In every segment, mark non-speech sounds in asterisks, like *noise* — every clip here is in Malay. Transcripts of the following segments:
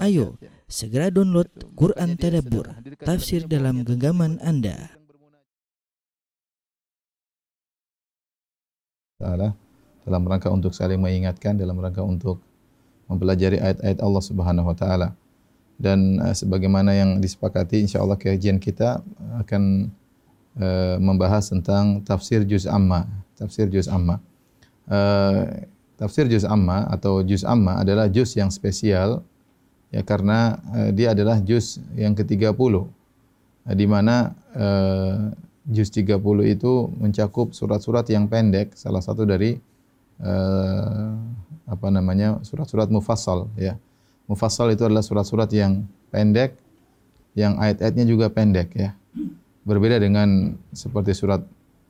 Ayo, segera download Quran Tadabbur, tafsir dalam genggaman Anda. Ta'ala dalam rangka untuk saling mengingatkan, dalam rangka untuk mempelajari ayat-ayat Allah Subhanahu wa taala. Dan uh, sebagaimana yang disepakati insyaallah kajian kita akan uh, membahas tentang tafsir juz amma, tafsir juz amma. Uh, tafsir juz amma atau juz amma adalah juz yang spesial ya karena uh, dia adalah juz yang ke-30 uh, di mana uh, juz 30 itu mencakup surat-surat yang pendek salah satu dari uh, apa namanya surat-surat mufassal ya mufassal itu adalah surat-surat yang pendek yang ayat-ayatnya juga pendek ya. Berbeda dengan seperti surat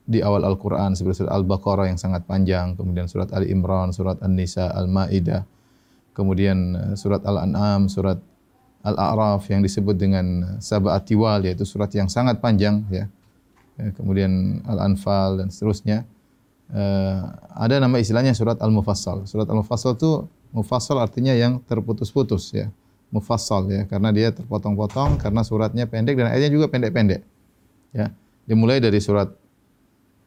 di awal Al-Qur'an seperti surat Al-Baqarah yang sangat panjang, kemudian surat Ali Imran, surat An-Nisa, Al-Maidah, kemudian eh, surat Al-An'am, surat Al-A'raf yang disebut dengan Sab'at Tiwal yaitu surat yang sangat panjang ya. ya kemudian Al-Anfal dan seterusnya. Ada nama istilahnya surat Al-Mufassal. Surat Al-Mufassal itu mufassal artinya yang terputus-putus ya. Mufassal ya karena dia terpotong-potong karena suratnya pendek dan ayatnya juga pendek-pendek. Ya. Dimulai dari surat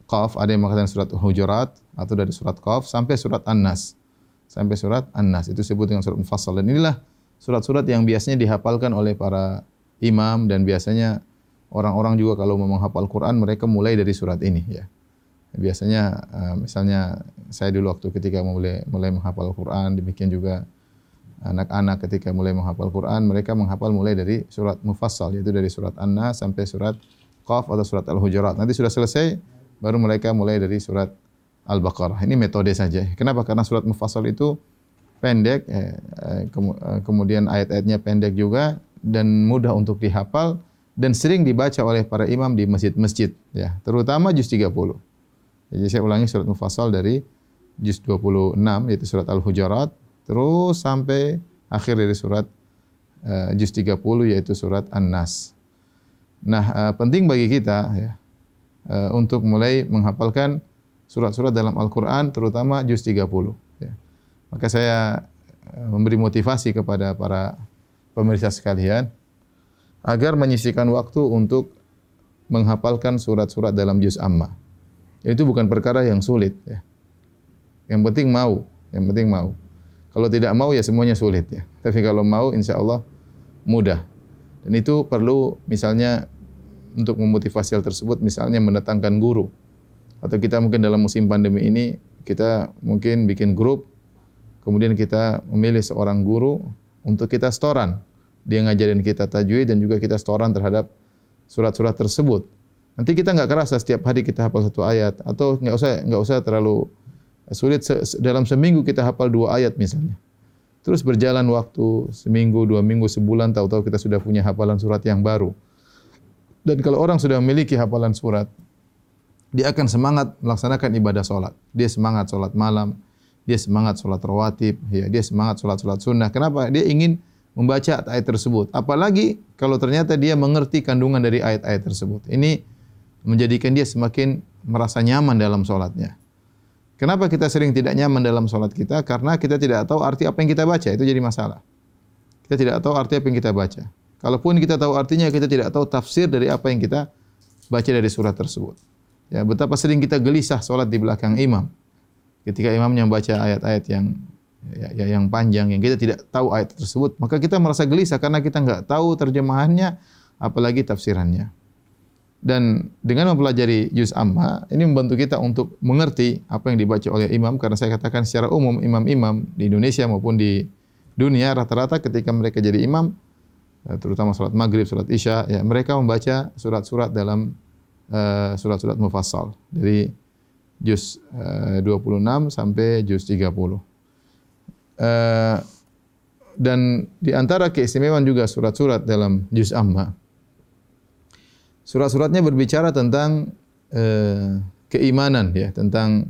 Qaf, ada yang mengatakan surat Hujurat atau dari surat Qaf sampai surat An-Nas. Sampai surat An-Nas itu disebut dengan surat mufassal dan inilah surat-surat yang biasanya dihafalkan oleh para imam dan biasanya orang-orang juga kalau mau menghafal Quran mereka mulai dari surat ini ya. Biasanya uh, misalnya saya dulu waktu ketika mulai mulai menghafal Quran, demikian juga anak-anak ketika mulai menghafal Quran, mereka menghafal mulai dari surat mufassal yaitu dari surat An-Nas sampai surat Qaf atau surat Al-Hujurat. Nanti sudah selesai baru mereka mulai dari surat Al-Baqarah. Ini metode saja. Kenapa? Karena surat mufassal itu pendek, eh, eh, eh kemudian ayat-ayatnya pendek juga dan mudah untuk dihafal dan sering dibaca oleh para imam di masjid-masjid ya, terutama juz 30. Jadi saya ulangi surat mufassal dari juz 26 yaitu surat Al-Hujurat terus sampai akhir dari surat juz 30 yaitu surat An-Nas. Nah, penting bagi kita ya untuk mulai menghafalkan surat-surat dalam Al-Qur'an terutama juz 30 ya. Maka saya uh, memberi motivasi kepada para pemirsa sekalian agar menyisihkan waktu untuk menghafalkan surat-surat dalam juz amma. Itu bukan perkara yang sulit. Ya. Yang penting mau. Yang penting mau. Kalau tidak mau ya semuanya sulit. Ya. Tapi kalau mau insya Allah mudah. Dan itu perlu misalnya untuk memotivasi hal tersebut misalnya mendatangkan guru. Atau kita mungkin dalam musim pandemi ini kita mungkin bikin grup. Kemudian kita memilih seorang guru untuk kita setoran. Dia ngajarin kita tajwid dan juga kita setoran terhadap surat-surat tersebut. Nanti kita enggak kerasa setiap hari kita hafal satu ayat atau enggak usah enggak usah terlalu sulit dalam seminggu kita hafal dua ayat misalnya. Terus berjalan waktu seminggu, dua minggu, sebulan, tahu-tahu kita sudah punya hafalan surat yang baru. Dan kalau orang sudah memiliki hafalan surat, dia akan semangat melaksanakan ibadah solat. Dia semangat solat malam, dia semangat solat rawatib, ya, dia semangat solat solat sunnah. Kenapa? Dia ingin membaca ayat tersebut. Apalagi kalau ternyata dia mengerti kandungan dari ayat-ayat tersebut. Ini menjadikan dia semakin merasa nyaman dalam solatnya. Kenapa kita sering tidak nyaman dalam solat kita? Karena kita tidak tahu arti apa yang kita baca. Itu jadi masalah. Kita tidak tahu arti apa yang kita baca. Kalaupun kita tahu artinya, kita tidak tahu tafsir dari apa yang kita baca dari surat tersebut. Ya, betapa sering kita gelisah solat di belakang imam. Ketika imamnya membaca ayat-ayat yang ya, ya, yang panjang, yang kita tidak tahu ayat tersebut, maka kita merasa gelisah karena kita enggak tahu terjemahannya, apalagi tafsirannya. Dan dengan mempelajari juz amma, ini membantu kita untuk mengerti apa yang dibaca oleh imam. Karena saya katakan secara umum, imam-imam di Indonesia maupun di dunia, rata-rata ketika mereka jadi imam, eh, terutama salat maghrib, salat isya, ya, mereka membaca surat-surat dalam uh, surat-surat mufassal. Dari juz uh, 26 sampai juz 30. Uh, dan di antara keistimewaan juga surat-surat dalam juz amma, surat-suratnya berbicara tentang uh, keimanan ya tentang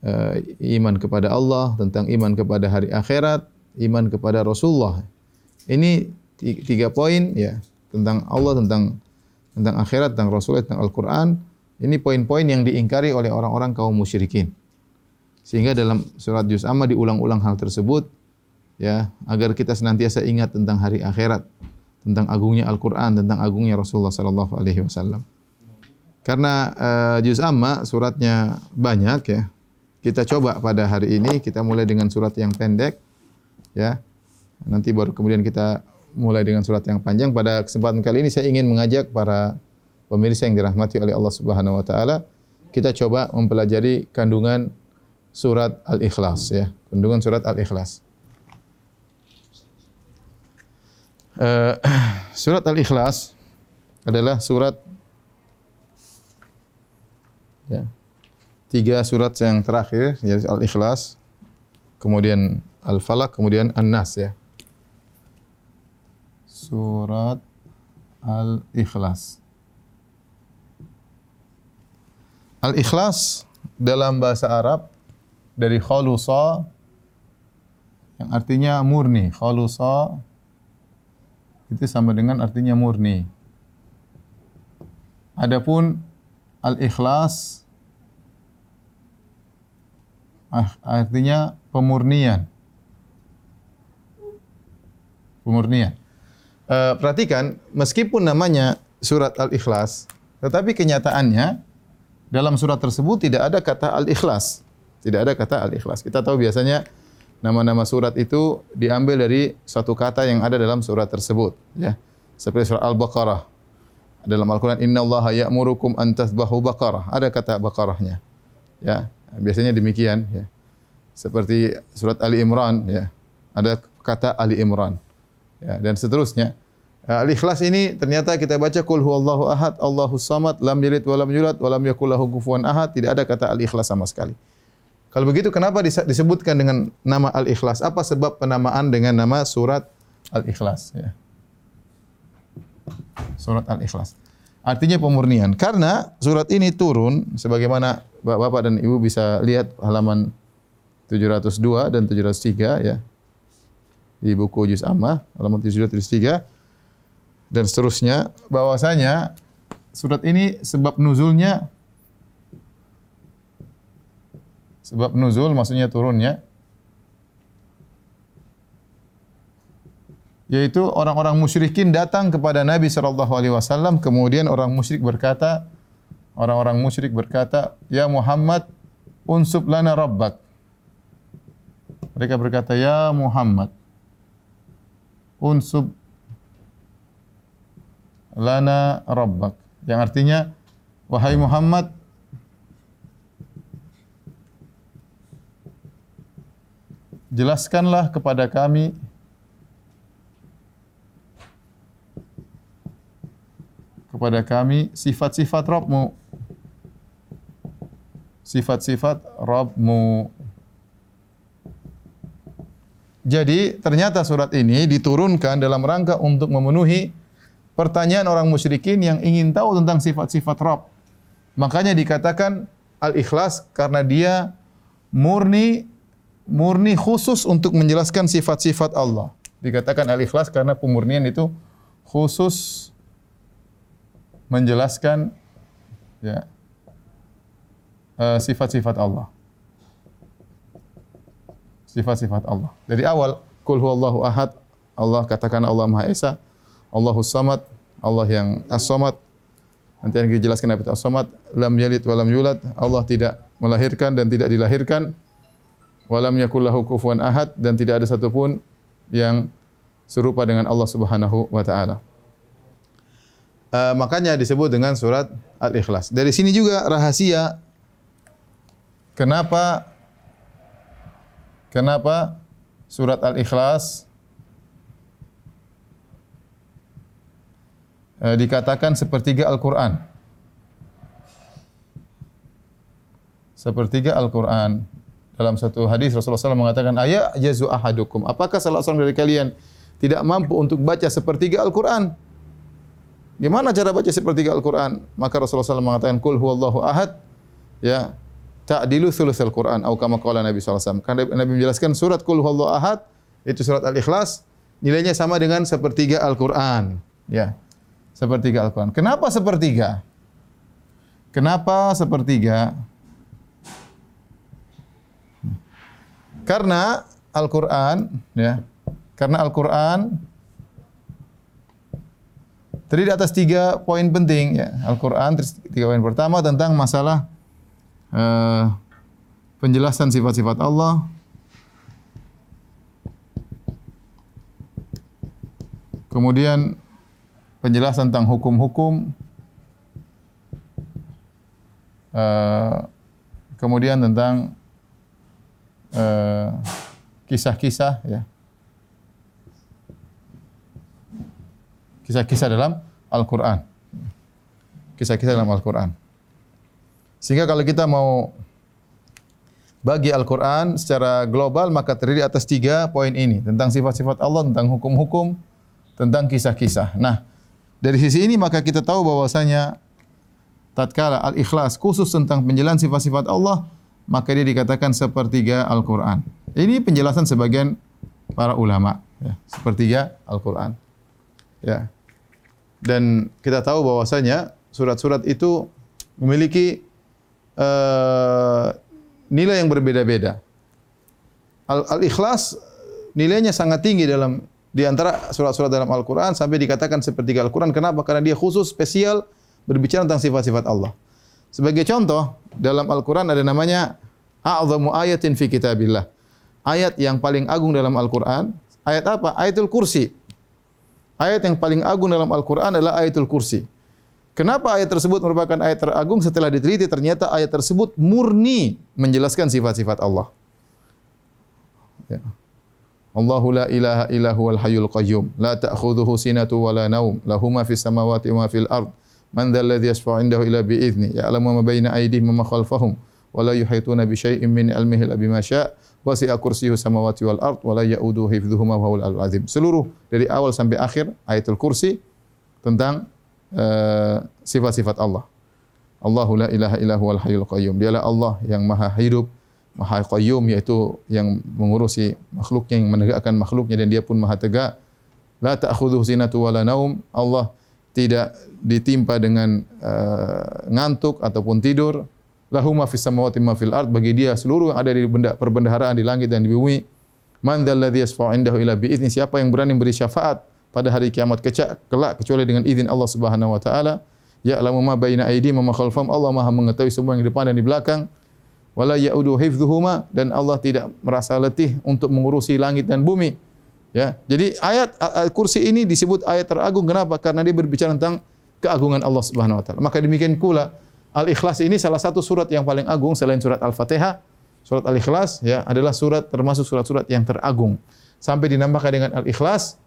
uh, iman kepada Allah tentang iman kepada hari akhirat iman kepada Rasulullah ini tiga poin ya tentang Allah tentang tentang akhirat tentang Rasulullah tentang Al-Quran ini poin-poin yang diingkari oleh orang-orang kaum musyrikin sehingga dalam surat juz amma diulang-ulang hal tersebut ya agar kita senantiasa ingat tentang hari akhirat, tentang agungnya Al-Qur'an, tentang agungnya Rasulullah sallallahu alaihi wasallam. Karena uh, juz amma suratnya banyak ya. Kita coba pada hari ini kita mulai dengan surat yang pendek ya. Nanti baru kemudian kita mulai dengan surat yang panjang. Pada kesempatan kali ini saya ingin mengajak para pemirsa yang dirahmati oleh Allah Subhanahu wa taala kita coba mempelajari kandungan surat Al-Ikhlas ya. Kandungan surat Al-Ikhlas. Uh, *clears throat* surat Al-Ikhlas adalah surat ya, tiga surat yang terakhir yaitu Al-Ikhlas, kemudian Al-Falaq, kemudian An-Nas ya. Surat Al-Ikhlas. Al-Ikhlas dalam bahasa Arab dari khalusa yang artinya murni. Khalusa itu sama dengan artinya murni. Adapun al-ikhlas ah, artinya pemurnian. Pemurnian. Uh, perhatikan, meskipun namanya surat al-ikhlas, tetapi kenyataannya dalam surat tersebut tidak ada kata al-ikhlas. Tidak ada kata al-ikhlas. Kita tahu biasanya nama-nama surat itu diambil dari satu kata yang ada dalam surat tersebut, ya. Seperti surat Al-Baqarah. Dalam Al-Qur'an innallaha ya'murukum an tasbahu baqarah. Ada kata baqarahnya. Ya, biasanya demikian, ya. Seperti surat Ali Imran, ya. Ada kata Ali Imran. Ya, dan seterusnya. Al-Ikhlas ini ternyata kita baca kul huwallahu ahad, Allahus samad, lam yalid wa lam yulad wa lam yakul lahu kufuwan ahad, tidak ada kata Al-Ikhlas sama sekali. Kalau begitu kenapa disebutkan dengan nama Al-Ikhlas? Apa sebab penamaan dengan nama surat Al-Ikhlas? Ya. Surat Al-Ikhlas. Artinya pemurnian. Karena surat ini turun, sebagaimana Bapak dan Ibu bisa lihat halaman 702 dan 703 ya. Di buku Juz Amma, halaman 703 dan seterusnya. bahwasanya surat ini sebab nuzulnya Sebab nuzul maksudnya turunnya yaitu orang-orang musyrikin datang kepada Nabi sallallahu alaihi wasallam kemudian orang musyrik berkata orang-orang musyrik berkata ya Muhammad unsub lana rabbak mereka berkata ya Muhammad unsub lana rabbak. Yang artinya wahai Muhammad jelaskanlah kepada kami kepada kami sifat-sifat Rabbmu. Sifat-sifat Rabbmu. Jadi ternyata surat ini diturunkan dalam rangka untuk memenuhi pertanyaan orang musyrikin yang ingin tahu tentang sifat-sifat Rabb makanya dikatakan al-ikhlas karena dia murni murni khusus untuk menjelaskan sifat-sifat Allah. Dikatakan al-ikhlas karena pemurnian itu khusus menjelaskan ya uh, sifat-sifat Allah. Sifat-sifat Allah. Dari awal kul huwallahu ahad, Allah katakan Allah Maha Esa, Allahus Samad, Allah yang As-Samad. Nanti yang dijelaskan apa itu As-Samad, lam yalid wa lam yulad, Allah tidak melahirkan dan tidak dilahirkan walam yakul lahu kufuwan ahad dan tidak ada satupun yang serupa dengan Allah Subhanahu wa taala. Uh, makanya disebut dengan surat Al-Ikhlas. Dari sini juga rahasia kenapa kenapa surat Al-Ikhlas uh, dikatakan sepertiga Al-Qur'an. Sepertiga Al-Qur'an. Dalam satu hadis Rasulullah SAW mengatakan ayat jazu ahadukum. Apakah salah seorang dari kalian tidak mampu untuk baca sepertiga Al-Quran? Gimana cara baca sepertiga Al-Quran? Maka Rasulullah SAW mengatakan kul huwallahu ahad. Ya. Ta'dilu thuluth Al-Quran atau kama qala Nabi SAW karena Nabi menjelaskan surat kul huwallahu ahad itu surat Al-Ikhlas nilainya sama dengan sepertiga Al-Quran. Ya sepertiga Al-Quran kenapa sepertiga kenapa sepertiga Karena Al-Quran, ya, Karena Al-Quran terdiri atas tiga poin penting. Ya. Al-Quran tiga poin pertama tentang masalah uh, penjelasan sifat-sifat Allah. Kemudian penjelasan tentang hukum-hukum. Uh, kemudian tentang uh, kisah-kisah ya. Kisah-kisah dalam Al-Qur'an. Kisah-kisah dalam Al-Qur'an. Sehingga kalau kita mau bagi Al-Qur'an secara global maka terdiri atas tiga poin ini tentang sifat-sifat Allah, tentang hukum-hukum, tentang kisah-kisah. Nah, dari sisi ini maka kita tahu bahwasanya tatkala Al-Ikhlas khusus tentang penjelasan sifat-sifat Allah, maka dia dikatakan sepertiga Al-Qur'an. Ini penjelasan sebagian para ulama, ya, sepertiga Al-Qur'an. Ya. Dan kita tahu bahwasanya surat-surat itu memiliki uh, nilai yang berbeda-beda. Al-Ikhlas nilainya sangat tinggi dalam di antara surat-surat dalam Al-Quran sampai dikatakan sepertiga Al-Quran. Kenapa? Karena dia khusus spesial berbicara tentang sifat-sifat Allah. Sebagai contoh, dalam Al-Quran ada namanya A'zamu ayatin fi kitabillah. Ayat yang paling agung dalam Al-Quran. Ayat apa? Ayatul kursi. Ayat yang paling agung dalam Al-Quran adalah ayatul kursi. Kenapa ayat tersebut merupakan ayat teragung? Setelah diteliti ternyata ayat tersebut murni menjelaskan sifat-sifat Allah. Ya. Allahu la ilaha illa huwal hayyul qayyum la ta'khudhuhu sinatu wa la naum lahu ma fis samawati wa fil ard man dhal ladzi yashfa'u indahu illa bi idzni ya'lamu ma baina aydihim wa ma khalfahum wa la yuhituna bi syai'in min ilmihi illa bima syaa' wasi'a kursiyyuhu samawati wal ard wa la ya'uduhu hifdhuhuma wa huwal azim seluruh dari awal sampai akhir ayatul kursi tentang uh, sifat-sifat Allah Allahu la ilaha illa huwal hayyul qayyum dialah Allah yang maha hidup Maha Qayyum yaitu yang mengurusi makhluknya yang menegakkan makhluknya dan dia pun Maha tegak. La ta'khudhuhu sinatu wala naum. Allah tidak ditimpa dengan uh, ngantuk ataupun tidur. Lahu ma fis samawati ma fil ard bagi dia seluruh yang ada di benda perbendaharaan di langit dan di bumi. Man dzal ladzi yasfa'u indahu ila bi idzni siapa yang berani beri syafaat pada hari kiamat kecak kelak kecuali dengan izin Allah Subhanahu wa taala. Ya lamu ma baina aydihim wa ma khalfahum Allah Maha mengetahui semua yang di depan dan di belakang wala yaudu hifdhuhuma dan Allah tidak merasa letih untuk mengurusi langit dan bumi. Ya. Jadi ayat kursi ini disebut ayat teragung kenapa? Karena dia berbicara tentang keagungan Allah Subhanahu wa taala. Maka demikian pula Al-Ikhlas ini salah satu surat yang paling agung selain surat Al-Fatihah. Surat Al-Ikhlas ya adalah surat termasuk surat-surat yang teragung. Sampai dinamakan dengan Al-Ikhlas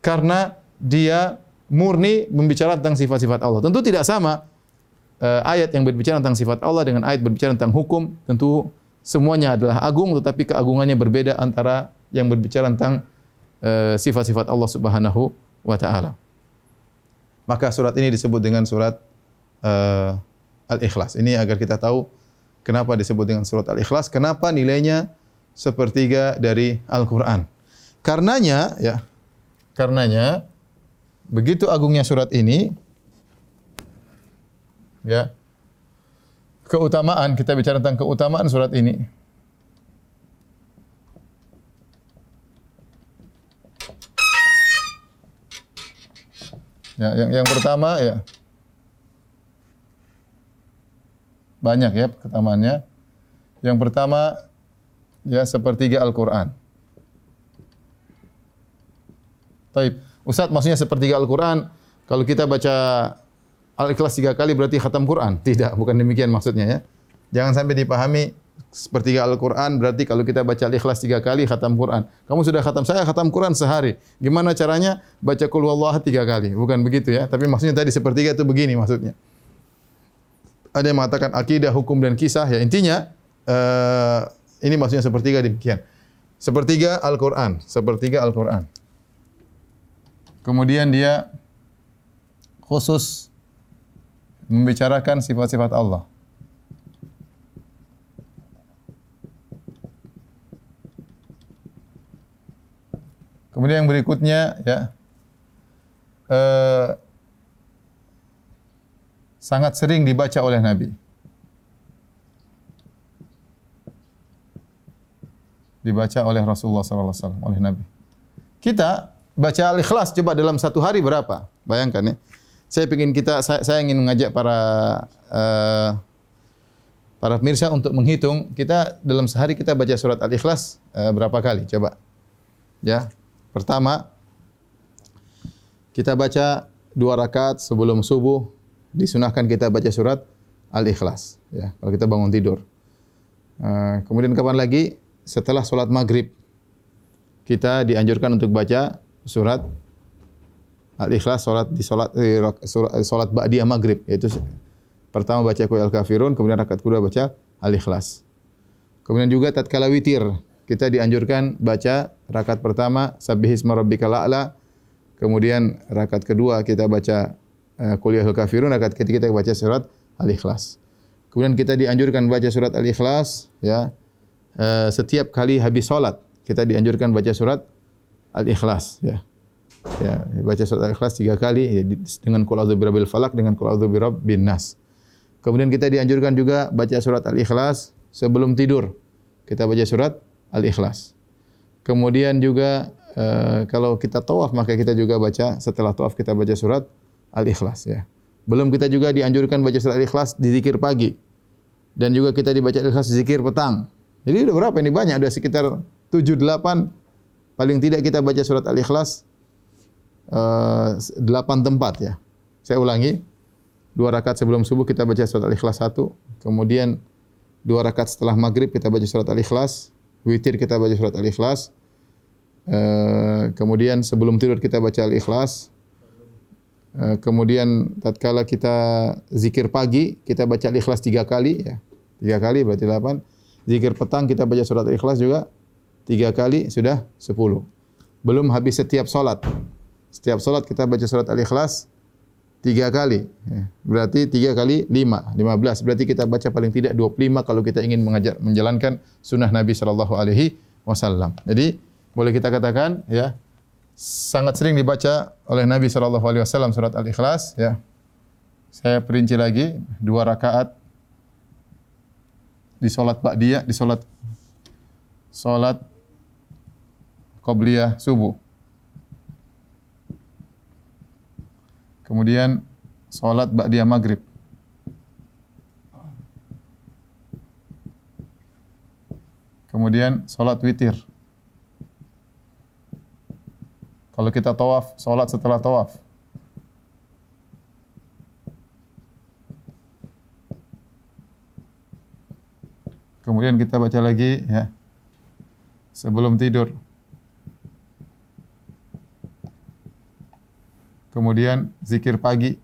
karena dia murni membicarakan tentang sifat-sifat Allah. Tentu tidak sama ayat yang berbicara tentang sifat Allah dengan ayat berbicara tentang hukum, tentu semuanya adalah agung tetapi keagungannya berbeda antara yang berbicara tentang uh, sifat-sifat Allah Subhanahu wa taala. Maka surat ini disebut dengan surat uh, Al-Ikhlas. Ini agar kita tahu kenapa disebut dengan surat Al-Ikhlas, kenapa nilainya sepertiga dari Al-Qur'an. Karenanya ya, karenanya begitu agungnya surat ini ya. Keutamaan kita bicara tentang keutamaan surat ini. Ya yang yang pertama ya. Banyak ya keutamaannya yang pertama ya sepertiga Al-Qur'an. Taib. Ustaz maksudnya sepertiga Al-Qur'an kalau kita baca Al-Ikhlas tiga kali berarti khatam Quran. *laughs* Tidak, bukan demikian maksudnya ya. Jangan sampai dipahami sepertiga Al-Quran berarti kalau kita baca Al-Ikhlas tiga kali khatam Quran. Kamu sudah khatam, saya khatam Quran sehari. Gimana caranya? Baca Qul Allah tiga kali. Bukan begitu ya. Tapi maksudnya tadi sepertiga itu begini maksudnya. Ada yang mengatakan akidah, hukum dan kisah. Ya intinya uh, ini maksudnya sepertiga demikian. Sepertiga Al-Quran. Sepertiga Al-Quran. Kemudian dia khusus membicarakan sifat-sifat Allah. Kemudian yang berikutnya ya eh, sangat sering dibaca oleh Nabi. Dibaca oleh Rasulullah wasallam oleh Nabi. kita baca Al-Ikhlas coba dalam satu hari berapa? Bayangkan ya. Saya ingin kita saya, saya ingin mengajak para uh, para pemirsa untuk menghitung kita dalam sehari kita baca surat Al-Ikhlas uh, berapa kali? Coba. Ya. Pertama kita baca dua rakaat sebelum subuh disunahkan kita baca surat Al-Ikhlas ya kalau kita bangun tidur. Uh, kemudian kapan lagi? Setelah solat maghrib kita dianjurkan untuk baca surat Al-Ikhlas solat di solat di solat ba'diyah maghrib yaitu pertama baca qul al-kafirun kemudian rakaat kedua baca Al-Ikhlas. Kemudian juga tatkala witir kita dianjurkan baca rakaat pertama sabbihisma rabbikal a'la kemudian rakaat kedua kita baca uh, qul ya al-kafirun rakaat ketiga kita baca surat Al-Ikhlas. Kemudian kita dianjurkan baca surat Al-Ikhlas ya uh, setiap kali habis solat kita dianjurkan baca surat Al-Ikhlas ya. Ya, baca surat Al-Ikhlas tiga kali ya, dengan qul a'udzu birabbil falaq dengan qul a'udzu birabbin nas. Kemudian kita dianjurkan juga baca surat Al-Ikhlas sebelum tidur. Kita baca surat Al-Ikhlas. Kemudian juga uh, kalau kita tawaf maka kita juga baca setelah tawaf kita baca surat Al-Ikhlas ya. Belum kita juga dianjurkan baca surat Al-Ikhlas di zikir pagi. Dan juga kita dibaca Al-Ikhlas di zikir petang. Jadi sudah berapa ini banyak ada sekitar tujuh delapan paling tidak kita baca surat Al-Ikhlas uh, delapan tempat ya. Saya ulangi. Dua rakaat sebelum subuh kita baca surat Al-Ikhlas satu. Kemudian dua rakaat setelah maghrib kita baca surat Al-Ikhlas. Witir kita baca surat Al-Ikhlas. Uh, kemudian sebelum tidur kita baca Al-Ikhlas. Uh, kemudian tatkala kita zikir pagi kita baca Al-Ikhlas tiga kali ya. Tiga kali berarti delapan. Zikir petang kita baca surat Al-Ikhlas juga tiga kali sudah sepuluh. Belum habis setiap solat. Setiap solat kita baca surat Al-Ikhlas tiga kali. Ya. Berarti tiga kali lima, lima belas. Berarti kita baca paling tidak dua puluh lima kalau kita ingin mengajar, menjalankan sunnah Nabi Sallallahu Alaihi Wasallam. Jadi boleh kita katakan ya sangat sering dibaca oleh Nabi Sallallahu Alaihi Wasallam surat Al-Ikhlas. Ya. Saya perinci lagi dua rakaat di solat Ba'diyah, di solat solat Qobliyah subuh. Kemudian solat Ba'diyah maghrib. Kemudian solat witir. Kalau kita tawaf, solat setelah tawaf. Kemudian kita baca lagi ya. Sebelum tidur. Kemudian zikir pagi.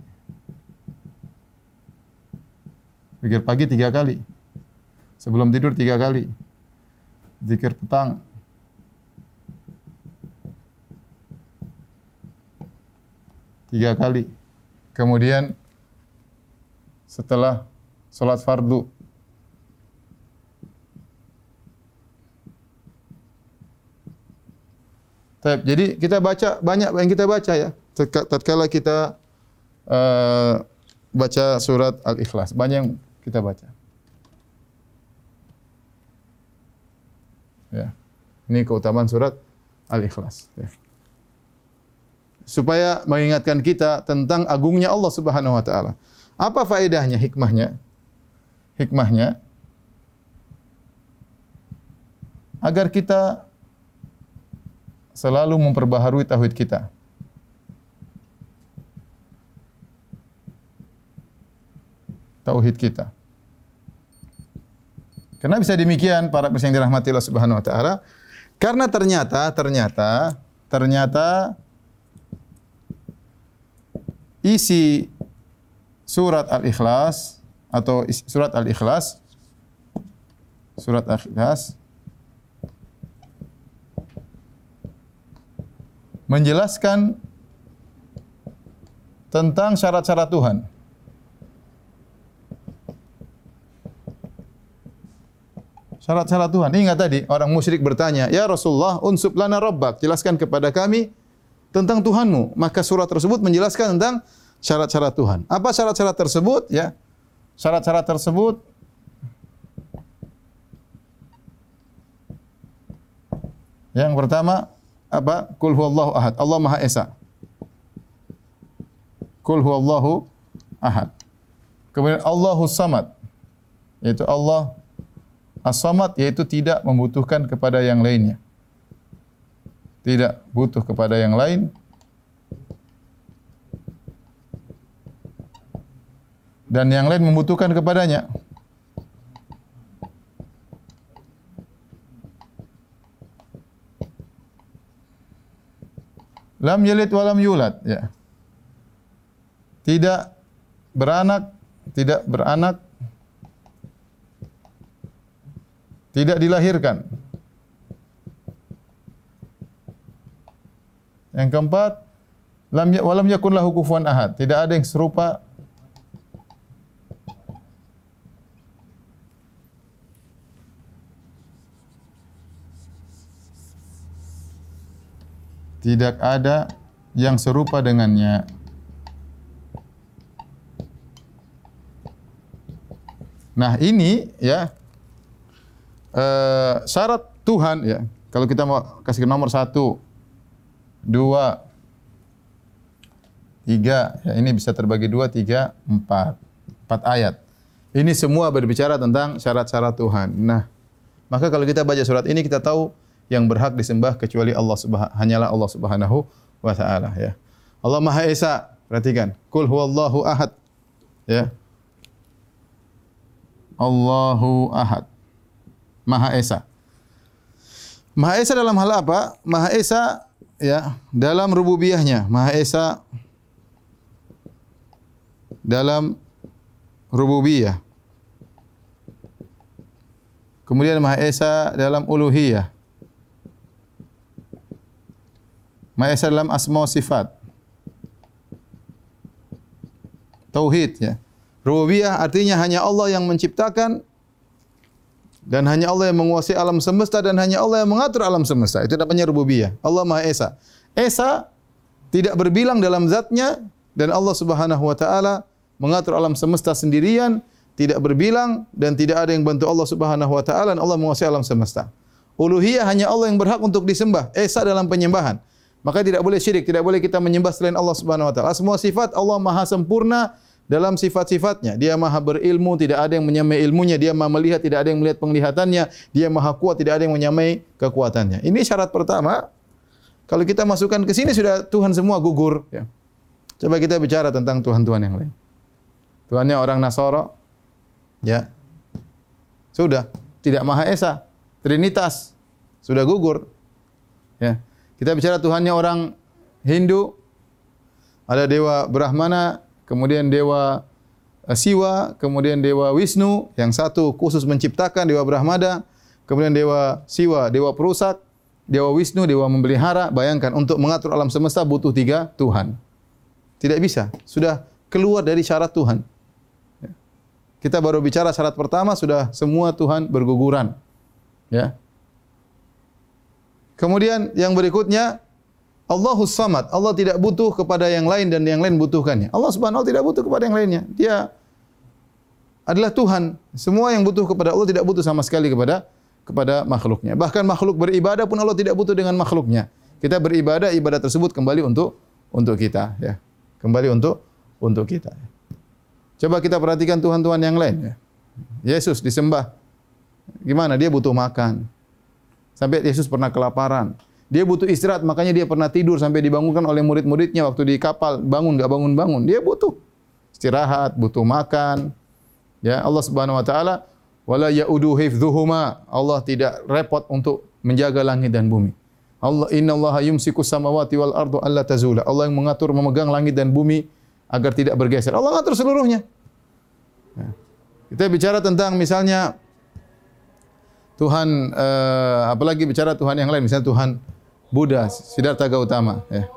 Zikir pagi tiga kali. Sebelum tidur tiga kali. Zikir petang. Tiga kali. Kemudian setelah solat fardu. Jadi kita baca banyak yang kita baca ya tatkala kita uh, baca surat Al-Ikhlas. Banyak yang kita baca. Ya. Ini keutamaan surat Al-Ikhlas. Ya. Supaya mengingatkan kita tentang agungnya Allah Subhanahu wa taala. Apa faedahnya, hikmahnya? Hikmahnya agar kita selalu memperbaharui tauhid kita. Tauhid kita. Kenapa bisa demikian para pemirsa yang dirahmati Allah Subhanahu wa taala? Karena ternyata ternyata ternyata isi surat Al-Ikhlas atau surat Al-Ikhlas surat Al-Ikhlas menjelaskan tentang syarat-syarat Tuhan. Syarat-syarat Tuhan. Ingat tadi orang musyrik bertanya, "Ya Rasulullah, unsub lana rabbak." Jelaskan kepada kami tentang Tuhanmu. Maka surat tersebut menjelaskan tentang syarat-syarat Tuhan. Apa syarat-syarat tersebut? Ya. Syarat-syarat tersebut Yang pertama, apa? Qul huwallahu ahad. Allah Maha Esa. Qul huwallahu ahad. Kemudian Allahu Samad. Yaitu Allah As-Samad yaitu tidak membutuhkan kepada yang lainnya. Tidak butuh kepada yang lain. Dan yang lain membutuhkan kepadanya. Lam yalid wa lam yulad, ya. Tidak beranak, tidak beranak, tidak dilahirkan. Yang keempat, lam ya walam yakun lahu kufuwan ahad. Tidak ada yang serupa Tidak ada yang serupa dengannya. Nah, ini ya uh, syarat Tuhan ya. Kalau kita mau kasih nomor satu, dua, tiga, ya ini bisa terbagi dua, tiga, empat, empat ayat. Ini semua berbicara tentang syarat-syarat Tuhan. Nah, maka kalau kita baca surat ini kita tahu yang berhak disembah kecuali Allah Subhanahu hanyalah Allah Subhanahu wa taala ya. Allah Maha Esa. Perhatikan. Qul huwallahu ahad. Ya. Allahu ahad. Maha Esa. Maha Esa dalam hal apa? Maha Esa ya dalam rububiyahnya. Maha Esa dalam rububiyah. Kemudian Maha Esa dalam uluhiyah. Maha Esa dalam asma sifat. Tauhid ya. Rububiyah artinya hanya Allah yang menciptakan dan hanya Allah yang menguasai alam semesta dan hanya Allah yang mengatur alam semesta. Itu namanya rububiyah. Allah Maha Esa. Esa tidak berbilang dalam zatnya dan Allah Subhanahu wa taala mengatur alam semesta sendirian, tidak berbilang dan tidak ada yang bantu Allah Subhanahu wa taala dan Allah menguasai alam semesta. Uluhiyah hanya Allah yang berhak untuk disembah. Esa dalam penyembahan. Maka tidak boleh syirik, tidak boleh kita menyembah selain Allah Subhanahu wa taala. Semua sifat Allah Maha sempurna dalam sifat-sifatnya. Dia Maha berilmu, tidak ada yang menyamai ilmunya. Dia Maha melihat, tidak ada yang melihat penglihatannya. Dia Maha kuat, tidak ada yang menyamai kekuatannya. Ini syarat pertama. Kalau kita masukkan ke sini sudah Tuhan semua gugur, ya. Coba kita bicara tentang Tuhan-Tuhan yang lain. Tuhannya orang Nasoro, ya. Sudah, tidak Maha Esa, Trinitas, sudah gugur. Ya. Kita bicara Tuhannya orang Hindu, ada dewa Brahmana, kemudian dewa eh, Siwa, kemudian dewa Wisnu, yang satu khusus menciptakan dewa Brahmada, kemudian dewa Siwa, dewa perusak, dewa Wisnu, dewa memelihara. Bayangkan untuk mengatur alam semesta butuh tiga Tuhan. Tidak bisa, sudah keluar dari syarat Tuhan. Ya. Kita baru bicara syarat pertama sudah semua Tuhan berguguran. Ya, Kemudian yang berikutnya Allahus Samad. Allah tidak butuh kepada yang lain dan yang lain butuhkannya. Allah Subhanahu wa tidak butuh kepada yang lainnya. Dia adalah Tuhan. Semua yang butuh kepada Allah tidak butuh sama sekali kepada kepada makhluknya. Bahkan makhluk beribadah pun Allah tidak butuh dengan makhluknya. Kita beribadah, ibadah tersebut kembali untuk untuk kita ya. Kembali untuk untuk kita. Coba kita perhatikan Tuhan-Tuhan yang lain ya. Yesus disembah. Gimana? Dia butuh makan. Sampai Yesus pernah kelaparan. Dia butuh istirahat, makanya dia pernah tidur sampai dibangunkan oleh murid-muridnya waktu di kapal. Bangun, enggak bangun-bangun. Dia butuh istirahat, butuh makan. Ya, Allah Subhanahu wa taala wala yaudu hifdhuhuma. Allah tidak repot untuk menjaga langit dan bumi. Allah inna Allah yumsiku samawati wal ardu alla tazula. Allah yang mengatur memegang langit dan bumi agar tidak bergeser. Allah mengatur seluruhnya. Ya. Kita bicara tentang misalnya Tuhan uh, apalagi bicara Tuhan yang lain misalnya Tuhan Buddha Siddhartha Gautama ya.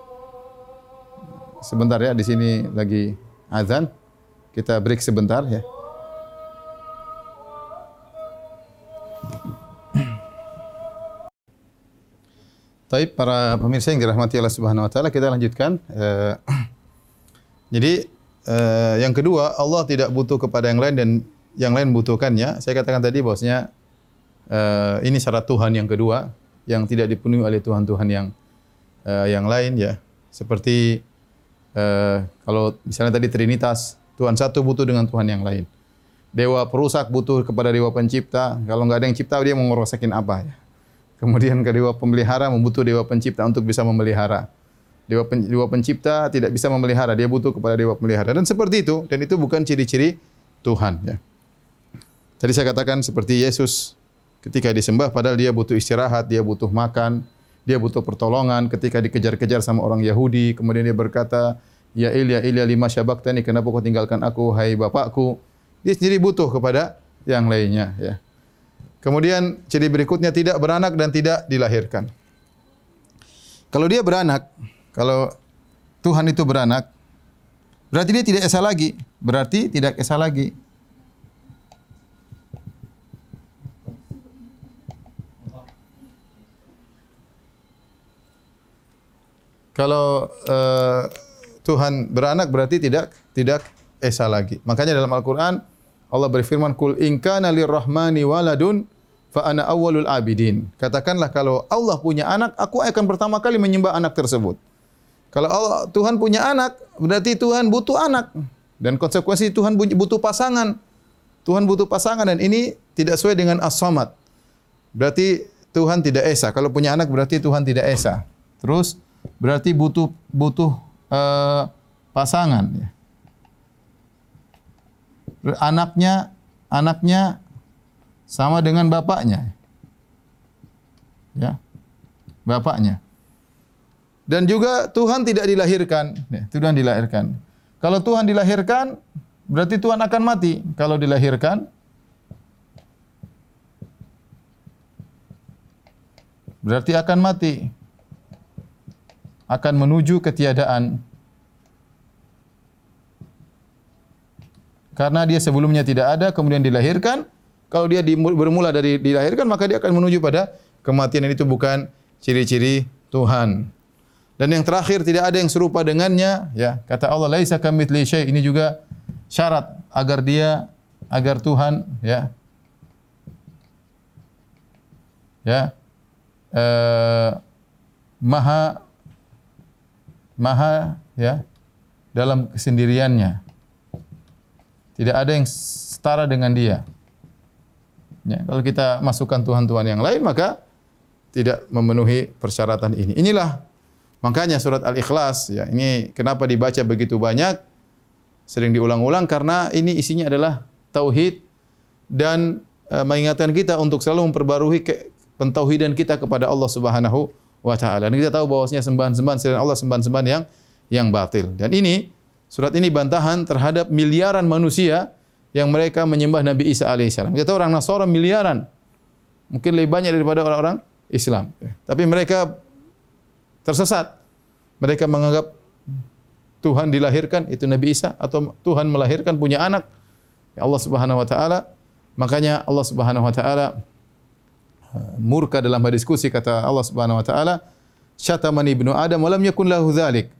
Sebentar ya di sini lagi azan. Kita break sebentar ya. Taib para pemirsa yang dirahmati Allah Subhanahu wa taala kita lanjutkan uh, *clears throat* jadi uh, yang kedua Allah tidak butuh kepada yang lain dan yang lain butuhkannya. Saya katakan tadi bahwasanya uh, ini syarat Tuhan yang kedua yang tidak dipenuhi oleh Tuhan-Tuhan yang uh, yang lain ya. Seperti uh, kalau misalnya tadi Trinitas, Tuhan satu butuh dengan Tuhan yang lain. Dewa perusak butuh kepada dewa pencipta. Kalau nggak ada yang cipta dia mau ngerosakin apa ya. Kemudian ke dewa pemelihara membutuh dewa pencipta untuk bisa memelihara. Dewa, pen, dewa pencipta tidak bisa memelihara, dia butuh kepada dewa pemelihara. Dan seperti itu, dan itu bukan ciri-ciri Tuhan. Ya. Tadi saya katakan seperti Yesus ketika disembah, padahal dia butuh istirahat, dia butuh makan, dia butuh pertolongan ketika dikejar-kejar sama orang Yahudi. Kemudian dia berkata, Ya Ilya, Ilya lima syabaktani, kenapa kau tinggalkan aku, hai bapakku. Dia sendiri butuh kepada yang lainnya. Ya. Kemudian ciri berikutnya tidak beranak dan tidak dilahirkan. Kalau dia beranak, kalau Tuhan itu beranak, berarti dia tidak esa lagi. Berarti tidak esa lagi. Kalau uh, Tuhan beranak berarti tidak tidak esa lagi. Makanya dalam Al-Quran Allah berfirman kul in kana lirrahmani waladun fa ana awwalul abidin. Katakanlah kalau Allah punya anak, aku akan pertama kali menyembah anak tersebut. Kalau Allah Tuhan punya anak, berarti Tuhan butuh anak dan konsekuensi Tuhan butuh pasangan. Tuhan butuh pasangan dan ini tidak sesuai dengan as-samad. Berarti Tuhan tidak esa. Kalau punya anak berarti Tuhan tidak esa. Terus berarti butuh butuh uh, pasangan ya anaknya anaknya sama dengan bapaknya. Ya. Bapaknya. Dan juga Tuhan tidak dilahirkan, ya, Tuhan dilahirkan. Kalau Tuhan dilahirkan, berarti Tuhan akan mati. Kalau dilahirkan, berarti akan mati. Akan menuju ketiadaan. Karena dia sebelumnya tidak ada, kemudian dilahirkan. Kalau dia bermula dari dilahirkan, maka dia akan menuju pada kematian. Dan itu bukan ciri-ciri Tuhan. Dan yang terakhir, tidak ada yang serupa dengannya. Ya, Kata Allah, Laisa kamithli syai' Ini juga syarat agar dia, agar Tuhan, ya, ya, uh, maha, maha, ya, dalam kesendiriannya. Tidak ada yang setara dengan dia. Ya, kalau kita masukkan Tuhan-Tuhan yang lain, maka tidak memenuhi persyaratan ini. Inilah makanya surat Al-Ikhlas. Ya, ini kenapa dibaca begitu banyak, sering diulang-ulang, karena ini isinya adalah tauhid dan e, mengingatkan kita untuk selalu memperbarui ke, pentauhidan kita kepada Allah Subhanahu wa taala. Dan kita tahu bahwasanya sembahan-sembahan selain Allah sembahan-sembahan yang yang batil. Dan ini Surat ini bantahan terhadap miliaran manusia yang mereka menyembah Nabi Isa alaihissalam. Kita tahu orang Nasara miliaran. Mungkin lebih banyak daripada orang-orang Islam. Tapi mereka tersesat. Mereka menganggap Tuhan dilahirkan itu Nabi Isa atau Tuhan melahirkan punya anak. Ya Allah Subhanahu wa taala. Makanya Allah Subhanahu wa taala murka dalam diskusi kata Allah Subhanahu wa taala, "Syatamani ibnu Adam wa lam yakun lahu dzalik."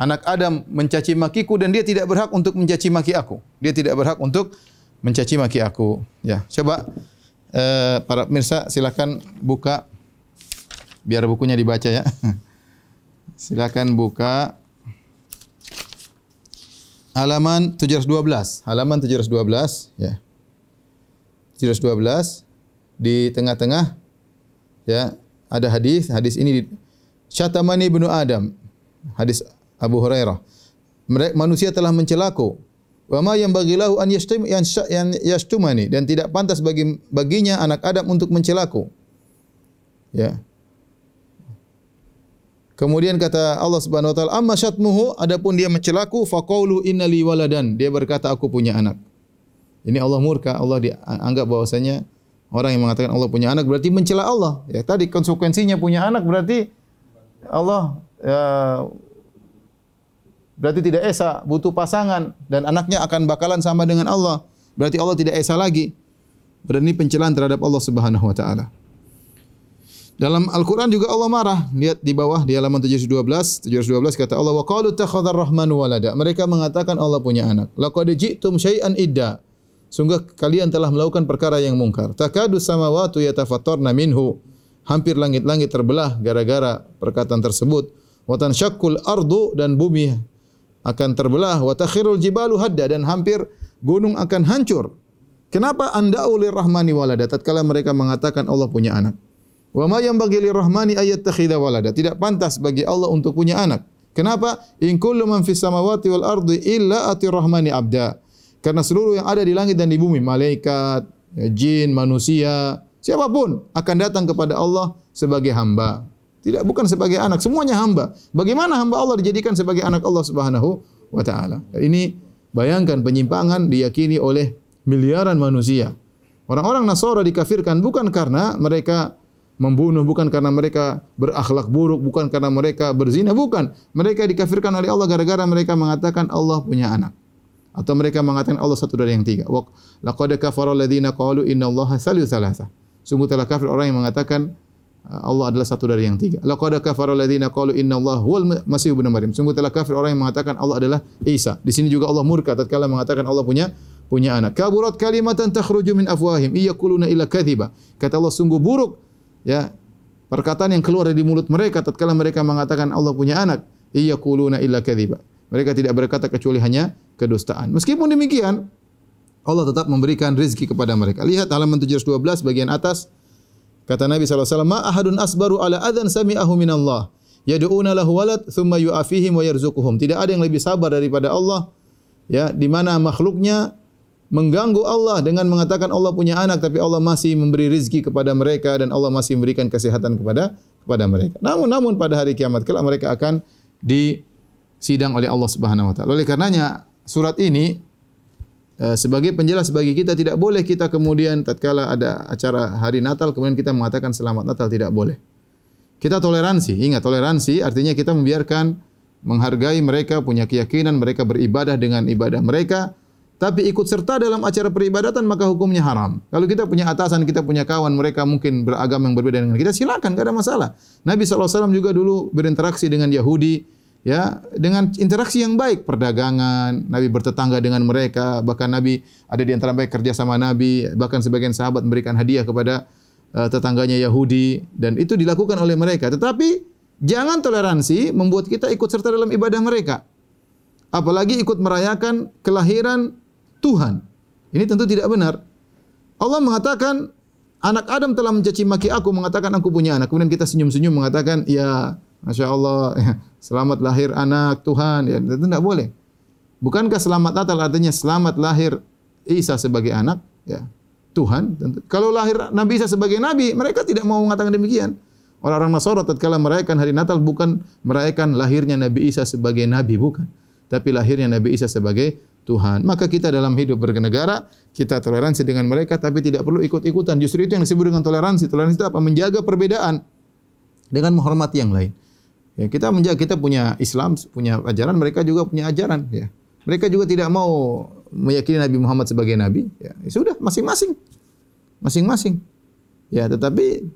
anak Adam mencaci makiku dan dia tidak berhak untuk mencaci maki aku. Dia tidak berhak untuk mencaci maki aku. Ya, coba uh, para pemirsa silakan buka biar bukunya dibaca ya. *laughs* silakan buka halaman 712. Halaman 712 ya. 712 di tengah-tengah ya ada hadis hadis ini Syatamani ibnu Adam hadis Abu Hurairah. Mereka manusia telah mencelaku. Wa ma yang bagilahu an yashtum yang yashtumani dan tidak pantas bagi baginya anak Adam untuk mencelaku. Ya. Kemudian kata Allah Subhanahu wa taala, "Amma syatmuhu adapun dia mencelaku faqulu innali waladan." Dia berkata aku punya anak. Ini Allah murka, Allah dianggap bahwasanya orang yang mengatakan Allah punya anak berarti mencela Allah. Ya, tadi konsekuensinya punya anak berarti Allah ya, berarti tidak esa, butuh pasangan dan anaknya akan bakalan sama dengan Allah. Berarti Allah tidak esa lagi. Berarti ini pencelaan terhadap Allah Subhanahu wa taala. Dalam Al-Quran juga Allah marah. Lihat di bawah di halaman 712. 712 kata Allah, wa kalu ta تَخَذَ rahmanu walada. Mereka mengatakan Allah punya anak. لَقَدَ جِئْتُمْ شَيْئًا إِدَّا Sungguh kalian telah melakukan perkara yang mungkar. Takadu samawatu yatafattarna minhu. Hampir langit-langit terbelah gara-gara perkataan tersebut wa tanshaqqul ardu dan bumi akan terbelah wa takhirul jibalu hadda dan hampir gunung akan hancur. Kenapa anda ulir rahmani walada tatkala mereka mengatakan Allah punya anak? Wa ma yanbaghi lirrahmani ayattakhidha walada. Tidak pantas bagi Allah untuk punya anak. Kenapa? In kullu man fis samawati wal ardi illa ati rahmani abda. Karena seluruh yang ada di langit dan di bumi, malaikat, jin, manusia, siapapun akan datang kepada Allah sebagai hamba. Tidak bukan sebagai anak, semuanya hamba. Bagaimana hamba Allah dijadikan sebagai anak Allah Subhanahu wa taala? Ini bayangkan penyimpangan diyakini oleh miliaran manusia. Orang-orang Nasara dikafirkan bukan karena mereka membunuh, bukan karena mereka berakhlak buruk, bukan karena mereka berzina, bukan. Mereka dikafirkan oleh Allah gara-gara mereka mengatakan Allah punya anak. Atau mereka mengatakan Allah satu dari yang tiga. Laqad kafara alladziina qalu innallaha salisu salasa. Sungguh telah kafir orang yang mengatakan uh, Allah adalah satu dari yang tiga. Laqad kafara alladziina qalu innallaha huwal masih ibnu Maryam. Sungguh telah kafir orang yang mengatakan Allah adalah Isa. Di sini juga Allah murka tatkala mengatakan Allah punya punya anak. Kaburat kalimatan takhruju min afwahim iyaquluna illa kadhiba. Kata Allah sungguh buruk ya perkataan yang keluar dari mulut mereka tatkala mereka mengatakan Allah punya anak iyaquluna illa kadhiba. Mereka tidak berkata kecuali hanya kedustaan. Meskipun demikian, Allah tetap memberikan rezeki kepada mereka. Lihat halaman 712 bagian atas. Kata Nabi SAW, Ma ahadun asbaru ala adhan sami'ahu minallah. Yadu'una lahu walad, thumma yu'afihim wa yarzukuhum. Tidak ada yang lebih sabar daripada Allah. Ya, di mana makhluknya mengganggu Allah dengan mengatakan Allah punya anak tapi Allah masih memberi rezeki kepada mereka dan Allah masih memberikan kesehatan kepada kepada mereka. Namun namun pada hari kiamat kelak mereka akan disidang oleh Allah Subhanahu wa taala. Oleh karenanya surat ini uh, sebagai penjelas bagi kita tidak boleh kita kemudian tatkala ada acara hari Natal kemudian kita mengatakan selamat Natal tidak boleh. Kita toleransi, ingat toleransi artinya kita membiarkan menghargai mereka punya keyakinan mereka beribadah dengan ibadah mereka tapi ikut serta dalam acara peribadatan maka hukumnya haram. Kalau kita punya atasan, kita punya kawan, mereka mungkin beragama yang berbeda dengan kita, silakan, tidak ada masalah. Nabi SAW juga dulu berinteraksi dengan Yahudi, ya dengan interaksi yang baik perdagangan Nabi bertetangga dengan mereka bahkan Nabi ada di antara mereka kerja sama Nabi bahkan sebagian sahabat memberikan hadiah kepada uh, tetangganya Yahudi dan itu dilakukan oleh mereka. Tetapi jangan toleransi membuat kita ikut serta dalam ibadah mereka. Apalagi ikut merayakan kelahiran Tuhan. Ini tentu tidak benar. Allah mengatakan anak Adam telah mencaci maki aku mengatakan aku punya anak kemudian kita senyum-senyum mengatakan ya Masya Allah, *laughs* selamat lahir anak Tuhan. Ya, itu tidak boleh. Bukankah selamat Natal artinya selamat lahir Isa sebagai anak? Ya, Tuhan. Tentu. Kalau lahir Nabi Isa sebagai Nabi, mereka tidak mau mengatakan demikian. Orang-orang Nasara tatkala merayakan hari Natal bukan merayakan lahirnya Nabi Isa sebagai Nabi, bukan. Tapi lahirnya Nabi Isa sebagai Tuhan. Maka kita dalam hidup bernegara, kita toleransi dengan mereka, tapi tidak perlu ikut-ikutan. Justru itu yang disebut dengan toleransi. Toleransi itu apa? Menjaga perbedaan dengan menghormati yang lain. Ya, kita menjaga kita punya Islam, punya ajaran, mereka juga punya ajaran. Ya. Mereka juga tidak mau meyakini Nabi Muhammad sebagai Nabi. Ya, ya sudah, masing-masing. Masing-masing. Ya, tetapi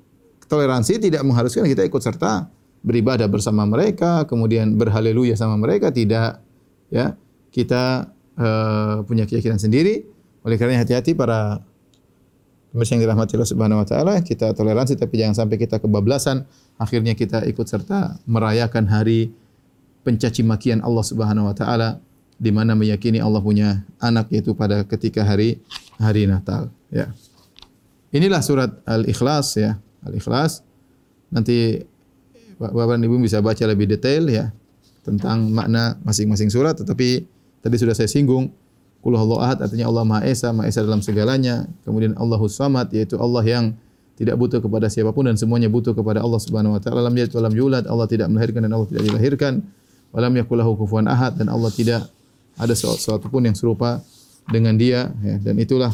toleransi tidak mengharuskan kita ikut serta beribadah bersama mereka, kemudian berhaleluya sama mereka. Tidak. Ya, kita uh, punya keyakinan sendiri. Oleh karena hati-hati para pemirsa yang dirahmati Allah Subhanahu wa taala, kita toleransi tapi jangan sampai kita kebablasan akhirnya kita ikut serta merayakan hari pencaci makian Allah Subhanahu wa taala di mana meyakini Allah punya anak yaitu pada ketika hari hari Natal ya. Inilah surat Al-Ikhlas ya, Al-Ikhlas. Nanti Bapak dan Ibu bisa baca lebih detail ya tentang makna masing-masing surat tetapi tadi sudah saya singgung Qul Ahad artinya Allah Maha Esa, Maha Esa dalam segalanya. Kemudian Allahus Samad yaitu Allah yang tidak butuh kepada siapapun dan semuanya butuh kepada Allah Subhanahu wa taala. Lam yalid walam yulad, Allah tidak melahirkan dan Allah tidak dilahirkan. Walam yakul lahu kufuwan ahad dan Allah tidak ada sesuatu pun yang serupa dengan dia ya. dan itulah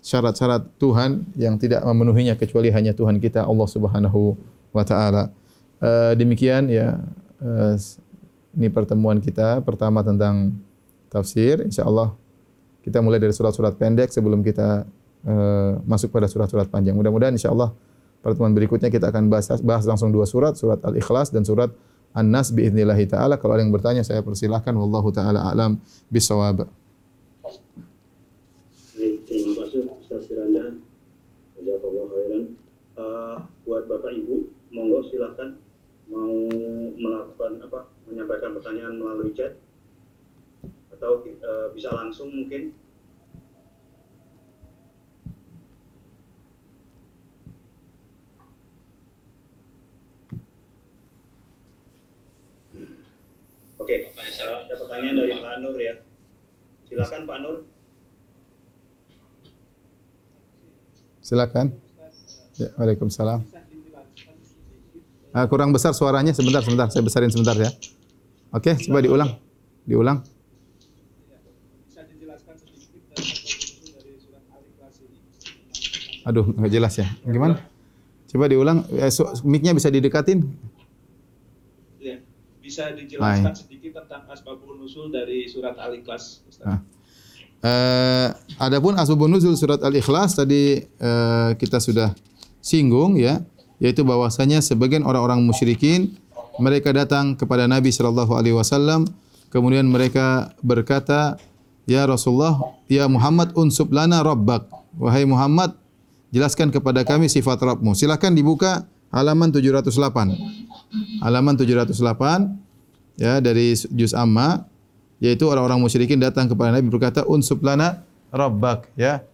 syarat-syarat Tuhan yang tidak memenuhinya kecuali hanya Tuhan kita Allah Subhanahu wa taala. Uh, demikian ya uh, ini pertemuan kita pertama tentang tafsir insyaallah kita mulai dari surat-surat pendek sebelum kita Eh, masuk pada surat-surat panjang. Mudah-mudahan insyaallah pertemuan berikutnya kita akan bahas, bahas langsung dua surat, surat Al-Ikhlas dan surat An-Nas biiznillah taala. Kalau ada yang bertanya saya persilahkan wallahu taala alam bisawab. Terima kasih Ustaz Firanda. Khairan. Uh, buat Bapak Ibu, monggo silakan mau melakukan apa menyampaikan pertanyaan melalui chat atau eh, bisa langsung mungkin Oke, ada pertanyaan dari Pak Nur ya. Silakan Pak Nur. Silakan. Ya, Waalaikumsalam. Ah, kurang besar suaranya sebentar sebentar saya besarin sebentar ya. Oke, coba diulang. Diulang. Aduh, enggak jelas ya. Gimana? Coba diulang. Eh, so, mic-nya bisa didekatin. Bisa dijelaskan sedikit tentang asbabun nusul dari surat Al-Ikhlas, Ustaz? Eh, adapun asbabun nuzul surat Al-Ikhlas tadi eh, kita sudah singgung ya, yaitu bahwasanya sebagian orang-orang musyrikin mereka datang kepada Nabi sallallahu alaihi wasallam kemudian mereka berkata, "Ya Rasulullah, ya Muhammad unsub lana rabbak." Wahai Muhammad, jelaskan kepada kami sifat Rabbmu. Silakan dibuka halaman 708. Halaman 708 ya dari juz amma yaitu orang-orang musyrikin datang kepada Nabi berkata unsub lana rabbak ya.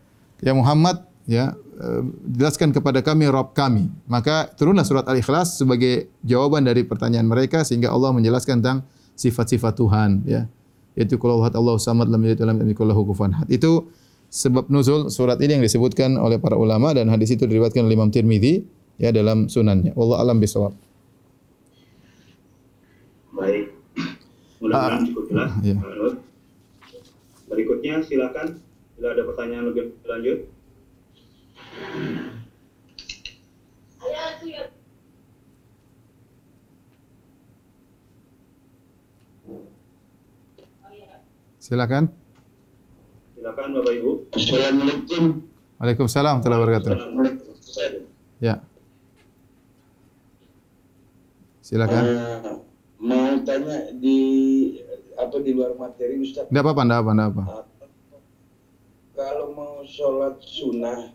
Ya Muhammad ya eh, jelaskan kepada kami Rabb kami. Maka turunlah surat Al-Ikhlas sebagai jawaban dari pertanyaan mereka sehingga Allah menjelaskan tentang sifat-sifat Tuhan ya. Yaitu kalau Allah samad lam yalid walam yakul lahu kufuwan ahad. Itu sebab nuzul surat ini yang disebutkan oleh para ulama dan hadis itu diriwayatkan oleh Imam Tirmizi ya dalam sunannya. Wallahu alam bisawab Baik. Mudah-mudahan Ah, cukup jelas, iya. Nur. Berikutnya silakan bila ada pertanyaan lebih lanjut. silakan Silakan Bapak Ibu. Assalamualaikum. Waalaikumsalam warahmatullahi wabarakatuh ya silakan mau tanya di apa di luar materi Ustaz. Tidak apa-apa, tidak apa, tidak apa. Kalau mau sholat sunnah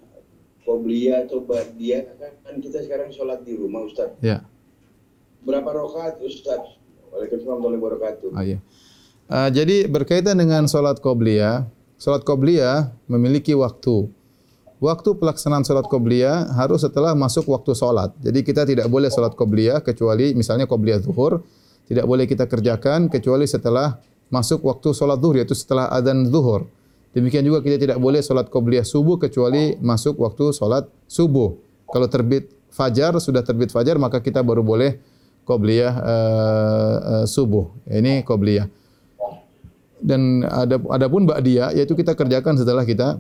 qobliyah atau ba'diyah kan, kan kita sekarang sholat di rumah Ustaz. Ya, Berapa rakaat Ustaz? Waalaikumsalam warahmatullahi wabarakatuh. ah, ya. Uh, jadi berkaitan dengan solat qobliyah, solat qobliyah memiliki waktu. Waktu pelaksanaan solat qobliyah harus setelah masuk waktu solat. Jadi kita tidak boleh solat qobliyah kecuali misalnya qobliyah zuhur, tidak boleh kita kerjakan kecuali setelah masuk waktu solat zuhur yaitu setelah adzan zuhur. Demikian juga kita tidak boleh solat qobliyah subuh kecuali masuk waktu solat subuh. Kalau terbit fajar sudah terbit fajar maka kita baru boleh qobliyah uh, uh, subuh. Ini qobliyah. Dan ada adapun ba'diyah yaitu kita kerjakan setelah kita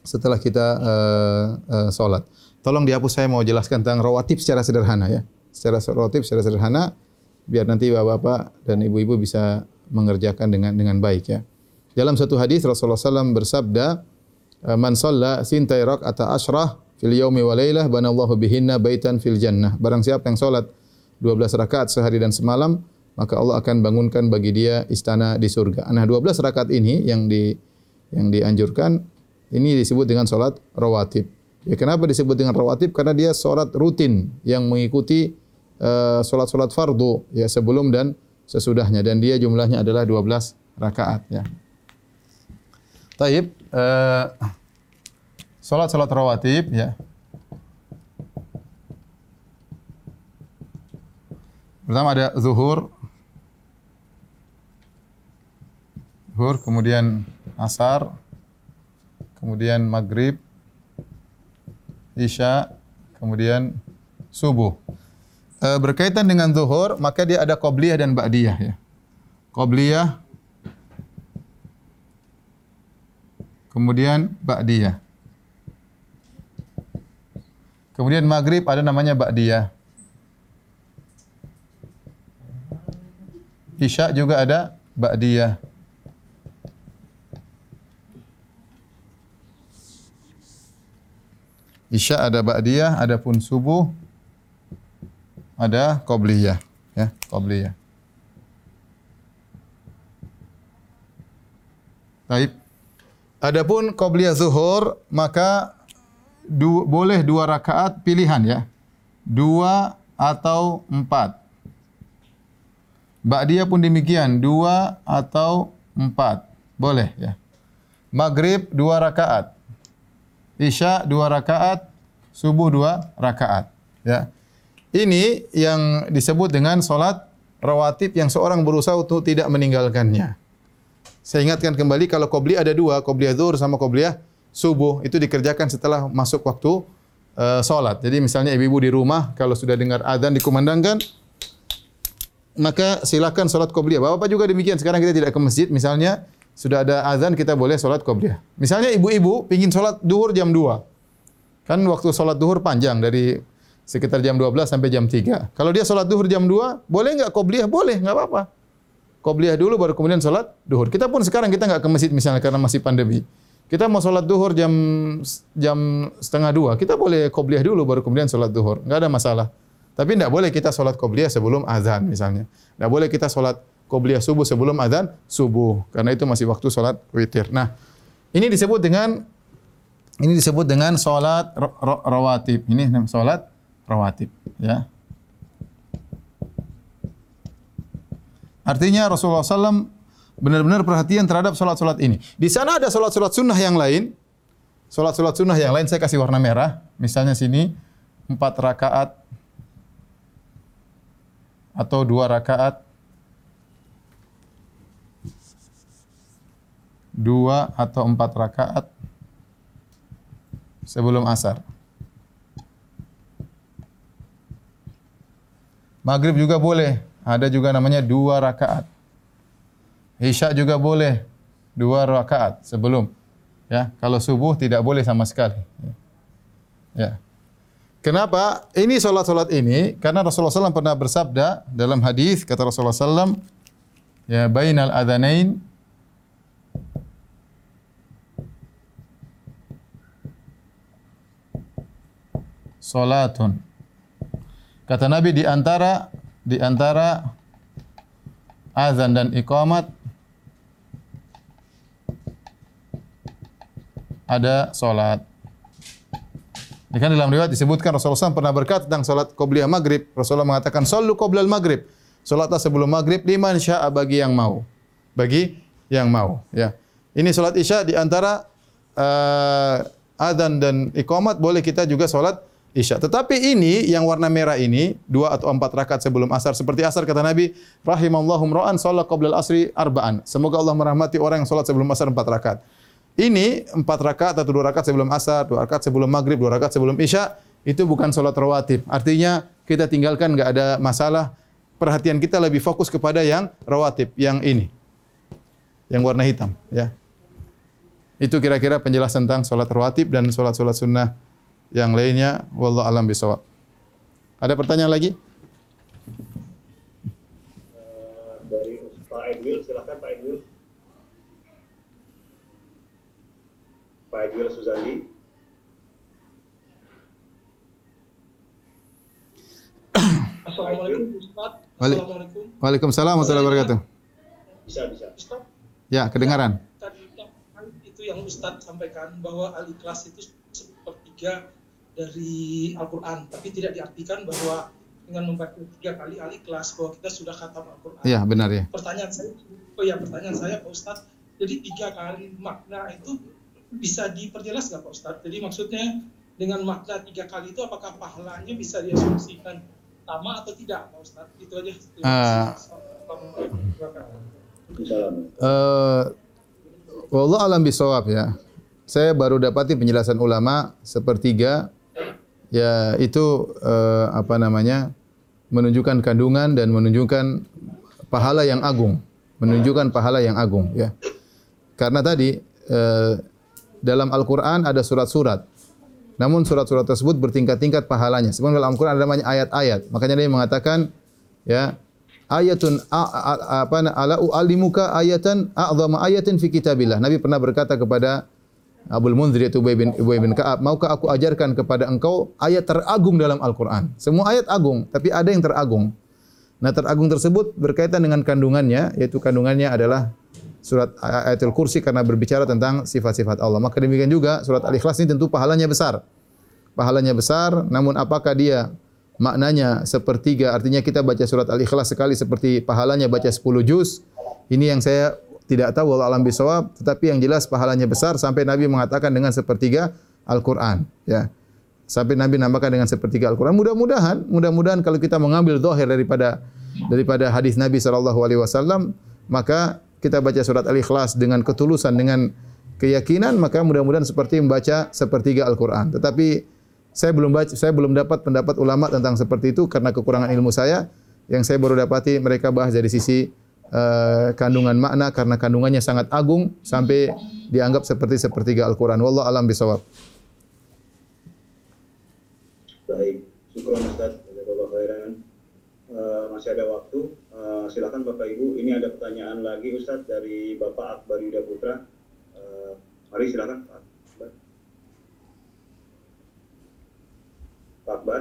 setelah kita uh, uh, solat. Tolong dihapus saya mau jelaskan tentang rawatib secara sederhana ya. Secara rawatib secara sederhana biar nanti bapak-bapak dan ibu-ibu bisa mengerjakan dengan dengan baik ya. Dalam satu hadis Rasulullah SAW bersabda, "Man shalla sintai rak'ata asyrah fil yaumi wa lailah banallahu bihinna baitan fil jannah." Barang siapa yang salat 12 rakaat sehari dan semalam, maka Allah akan bangunkan bagi dia istana di surga. Nah, 12 rakaat ini yang di yang dianjurkan ini disebut dengan solat rawatib. Ya, kenapa disebut dengan rawatib? Karena dia solat rutin yang mengikuti uh, solat-solat fardu ya sebelum dan sesudahnya dan dia jumlahnya adalah 12 rakaat ya. Taib, uh, solat-solat rawatib ya. Pertama ada zuhur, zuhur, kemudian asar, kemudian maghrib, isya, kemudian subuh. E, berkaitan dengan zuhur, maka dia ada qobliyah dan ba'diyah ya. Qobliyah kemudian ba'diyah. Kemudian maghrib ada namanya ba'diyah. Isya juga ada ba'diyah. Isya ada ba'diyah, adapun subuh ada qabliyah, ya, qabliyah. Baik. Adapun qabliyah zuhur maka du, boleh dua rakaat pilihan ya. Dua atau empat. Ba'diyah pun demikian, dua atau empat. Boleh ya. Maghrib dua rakaat. Isya dua rakaat, subuh dua rakaat. Ya. Ini yang disebut dengan solat rawatib yang seorang berusaha untuk tidak meninggalkannya. Saya ingatkan kembali kalau qobliyah ada dua, qobliyah zuhur sama qobliyah subuh itu dikerjakan setelah masuk waktu uh, solat. Jadi misalnya ibu-ibu di rumah kalau sudah dengar azan dikumandangkan maka silakan solat qobliyah. Bapak juga demikian. Sekarang kita tidak ke masjid misalnya sudah ada azan kita boleh solat qobliyah. Misalnya ibu-ibu ingin solat duhur jam 2. Kan waktu solat duhur panjang dari sekitar jam 12 sampai jam 3. Kalau dia solat duhur jam 2, boleh enggak qobliyah? Boleh, enggak apa-apa. Qobliyah dulu baru kemudian solat duhur. Kita pun sekarang kita enggak ke masjid misalnya karena masih pandemi. Kita mau solat duhur jam jam setengah dua, kita boleh qobliyah dulu baru kemudian solat duhur. Enggak ada masalah. Tapi tidak boleh kita solat qobliyah sebelum azan misalnya. Tidak boleh kita solat qobliyah subuh sebelum azan subuh. Karena itu masih waktu solat witir. Nah, ini disebut dengan ini disebut dengan solat rawatib. Ini solat rawatib. Ya. Artinya Rasulullah SAW benar-benar perhatian terhadap solat-solat ini. Di sana ada solat-solat sunnah yang lain. Solat-solat sunnah yang lain saya kasih warna merah. Misalnya sini empat rakaat atau dua rakaat dua atau empat rakaat sebelum asar. Maghrib juga boleh. Ada juga namanya dua rakaat. Isya juga boleh. Dua rakaat sebelum. Ya, kalau subuh tidak boleh sama sekali. Ya. Kenapa? Ini solat-solat ini karena Rasulullah SAW pernah bersabda dalam hadis kata Rasulullah SAW, ya bainal adanain solatun. Kata Nabi di antara di antara azan dan iqamat ada solat. Ini kan dalam riwayat disebutkan Rasulullah SAW pernah berkata tentang solat qobliyah maghrib. Rasulullah mengatakan, Sallu qoblal maghrib. Solatlah sebelum maghrib, liman sya'a bagi yang mau. Bagi yang mau. Ya. Ini solat isya di antara uh, adhan dan iqamat, boleh kita juga solat isya. Tetapi ini yang warna merah ini dua atau empat rakaat sebelum asar seperti asar kata Nabi rahimallahu ra'an salat qabla asri arba'an. Semoga Allah merahmati orang yang salat sebelum asar empat rakaat. Ini empat rakaat atau dua rakaat sebelum asar, dua rakaat sebelum maghrib, dua rakaat sebelum isya itu bukan salat rawatib. Artinya kita tinggalkan enggak ada masalah. Perhatian kita lebih fokus kepada yang rawatib, yang ini. Yang warna hitam, ya. Itu kira-kira penjelasan tentang salat rawatib dan salat-salat sunnah yang lainnya wallahu alam bisawab. Ada pertanyaan lagi? Uh, dari Pak Edwil, silakan Pak Edwil. Pak Edwil Suzandi. Assalamualaikum Ustaz. Assalamualaikum. Waalaikumsalam warahmatullahi wabarakatuh. Bisa, bisa. Ustaz, Ya, kedengaran. tadi kan itu yang Ustaz sampaikan bahwa al-ikhlas itu sepertiga dari Al-Quran, tapi tidak diartikan bahwa dengan membaca tiga kali al-ikhlas bahwa kita sudah khatam Al-Quran. Iya, benar ya. Pertanyaan saya, oh ya pertanyaan saya Pak Ustadz, jadi tiga kali makna itu bisa diperjelas nggak Pak Ustadz? Jadi maksudnya dengan makna tiga kali itu apakah pahalanya bisa diasumsikan sama atau tidak Pak Ustadz? Itu aja. Ah. Salam. Eh, wallahu alam bisawab ya. Saya baru dapati penjelasan ulama sepertiga ya itu eh, apa namanya menunjukkan kandungan dan menunjukkan pahala yang agung, menunjukkan pahala yang agung ya. Karena tadi eh, dalam Al-Qur'an ada surat-surat. Namun surat-surat tersebut bertingkat-tingkat pahalanya. Sebenarnya dalam Al-Qur'an ada namanya ayat-ayat. Makanya dia mengatakan ya ayatun a- a- apa ala ayatan a'zama ayatin fi kitabillah. Nabi pernah berkata kepada Abdul Munzir yaitu Ubay bin Ubay bin Ka'ab, "Maukah aku ajarkan kepada engkau ayat teragung dalam Al-Qur'an?" Semua ayat agung, tapi ada yang teragung. Nah, teragung tersebut berkaitan dengan kandungannya, yaitu kandungannya adalah surat Ayatul Kursi karena berbicara tentang sifat-sifat Allah. Maka demikian juga surat Al-Ikhlas ini tentu pahalanya besar. Pahalanya besar, namun apakah dia maknanya sepertiga artinya kita baca surat Al-Ikhlas sekali seperti pahalanya baca 10 juz. Ini yang saya tidak tahu Allah alam bisawab tetapi yang jelas pahalanya besar sampai Nabi mengatakan dengan sepertiga Al-Qur'an ya. Sampai Nabi nambahkan dengan sepertiga Al-Qur'an. Mudah-mudahan mudah-mudahan kalau kita mengambil zahir daripada daripada hadis Nabi sallallahu alaihi wasallam maka kita baca surat Al-Ikhlas dengan ketulusan dengan keyakinan maka mudah-mudahan seperti membaca sepertiga Al-Qur'an. Tetapi saya belum baca, saya belum dapat pendapat ulama tentang seperti itu karena kekurangan ilmu saya. Yang saya baru dapati mereka bahas dari sisi uh, kandungan makna karena kandungannya sangat agung sampai dianggap seperti sepertiga Al-Quran. Wallah alam bisawab. Baik, syukur Ustaz, Bapak Khairan. Uh, masih ada waktu, uh, silakan Bapak Ibu. Ini ada pertanyaan lagi Ustaz dari Bapak Akbar Yuda Putra. Uh, mari silakan Pak. Akbar. Pak Akbar.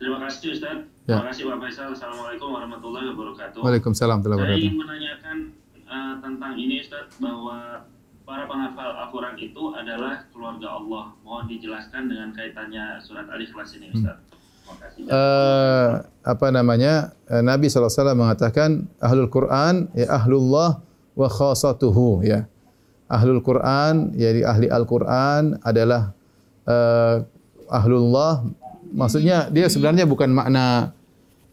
Terima kasih Ustaz. Ya. Terima kasih Pak Faisal. Assalamualaikum warahmatullahi wabarakatuh. Waalaikumsalam warahmatullahi Saya ingin wabarakatuh. menanyakan uh, tentang ini Ustaz bahwa para penghafal Al-Quran itu adalah keluarga Allah. Mohon dijelaskan dengan kaitannya surat Al-Ikhlas ini Ustaz. Kasih. Uh, apa namanya? Uh, Nabi SAW mengatakan ahlul Quran ya ahlullah wa khasatuhu ya. Ahlul Quran jadi ahli Al-Quran adalah uh, ahlullah maksudnya dia sebenarnya bukan makna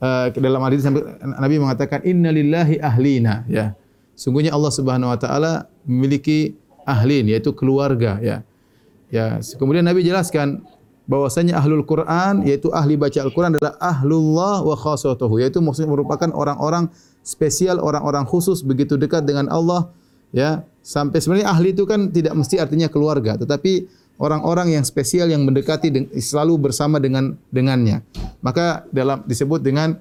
uh, dalam hadis Nabi mengatakan innalillahi ahlina ya. Sungguhnya Allah Subhanahu wa taala memiliki ahlin yaitu keluarga ya. Ya, kemudian Nabi jelaskan bahwasanya ahlul Quran yaitu ahli baca Al-Quran adalah ahlullah wa khasatuhu yaitu maksudnya merupakan orang-orang spesial, orang-orang khusus begitu dekat dengan Allah ya. Sampai sebenarnya ahli itu kan tidak mesti artinya keluarga, tetapi orang-orang yang spesial yang mendekati selalu bersama dengan dengannya. Maka dalam disebut dengan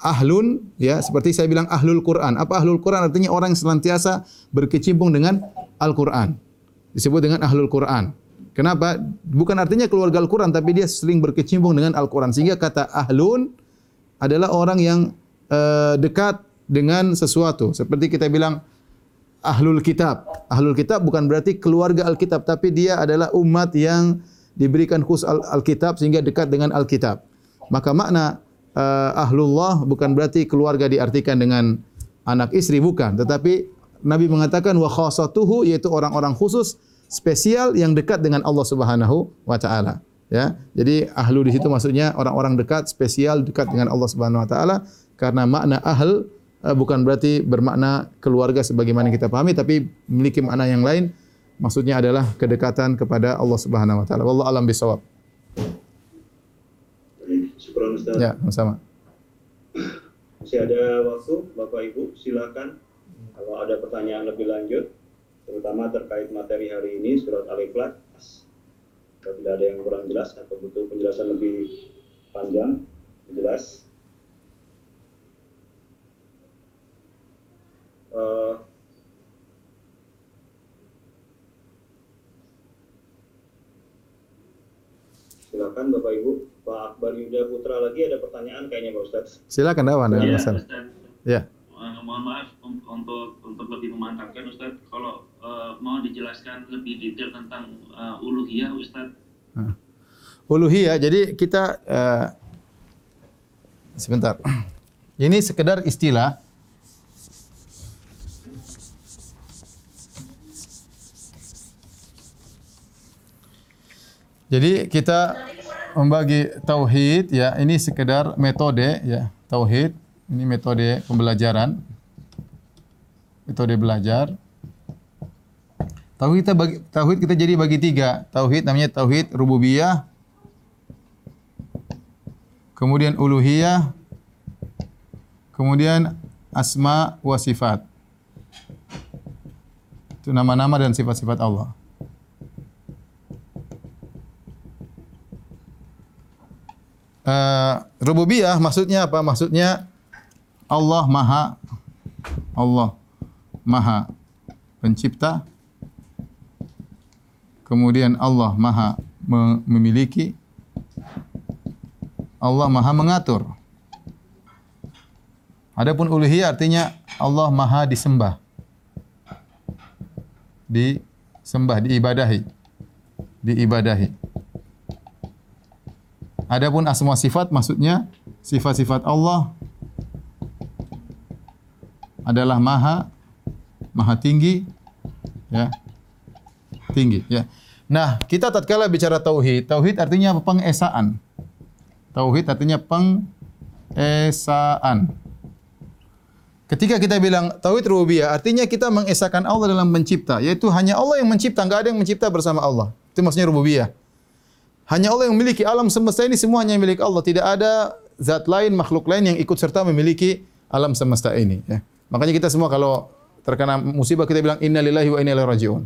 ahlun ya seperti saya bilang ahlul Quran. Apa ahlul Quran artinya orang yang senantiasa berkecimpung dengan Al-Quran. Disebut dengan ahlul Quran. Kenapa? Bukan artinya keluarga Al-Quran tapi dia sering berkecimpung dengan Al-Quran sehingga kata ahlun adalah orang yang uh, dekat dengan sesuatu. Seperti kita bilang ahlul kitab. Ahlul kitab bukan berarti keluarga Alkitab tapi dia adalah umat yang diberikan khusus Al- Alkitab sehingga dekat dengan Alkitab. Maka makna uh, ahlullah bukan berarti keluarga diartikan dengan anak istri bukan, tetapi Nabi mengatakan wa khassatuhu yaitu orang-orang khusus spesial yang dekat dengan Allah Subhanahu wa taala. Ya. Jadi ahlu di situ maksudnya orang-orang dekat spesial dekat dengan Allah Subhanahu wa taala karena makna ahl bukan berarti bermakna keluarga sebagaimana kita pahami tapi memiliki makna yang lain maksudnya adalah kedekatan kepada Allah Subhanahu wa taala. Wallahu alam bisawab. Baik, syukur Ustaz. Ya, sama. Masih ada waktu, Bapak Ibu, silakan. Kalau ada pertanyaan lebih lanjut, terutama terkait materi hari ini, surat Al-Ikhlas. Kalau tidak ada yang kurang jelas atau butuh penjelasan lebih panjang, jelas. Eh, silakan Bapak Ibu. Pak Akbar Yuda Putra lagi ada pertanyaan kayaknya Pak Ustadz. Silakan Dawan Ya, Ustaz. Ustaz. Ya. Uh, mohon maaf un- untuk untuk lebih memantapkan Ustaz kalau uh, mau dijelaskan lebih detail tentang uh, uluhiyah Ustaz. Uluhiyah. Jadi kita uh, sebentar. Ini sekedar istilah. Jadi kita membagi tauhid ya, ini sekedar metode ya, tauhid. Ini metode pembelajaran. Metode belajar. Tauhid kita bagi, tauhid kita jadi bagi tiga. Tauhid namanya tauhid rububiyah. Kemudian uluhiyah. Kemudian asma wa sifat. Itu nama-nama dan sifat-sifat Allah. Uh, rububiyah maksudnya apa? Maksudnya Allah Maha Allah Maha pencipta. Kemudian Allah Maha me- memiliki. Allah Maha mengatur. Adapun uluhiyah artinya Allah Maha disembah. Disembah diibadahi. Diibadahi Adapun asma sifat maksudnya sifat-sifat Allah adalah maha maha tinggi ya. Tinggi ya. Nah, kita tatkala bicara tauhid, tauhid artinya pengesaan. Tauhid artinya pengesaan. Ketika kita bilang tauhid rububiyah, artinya kita mengesahkan Allah dalam mencipta, yaitu hanya Allah yang mencipta, enggak ada yang mencipta bersama Allah. Itu maksudnya rububiyah. Hanya Allah yang memiliki alam semesta ini semuanya milik Allah. Tidak ada zat lain, makhluk lain yang ikut serta memiliki alam semesta ini. Ya. Makanya kita semua kalau terkena musibah kita bilang Inna Lillahi wa inna ilaihi rajiun.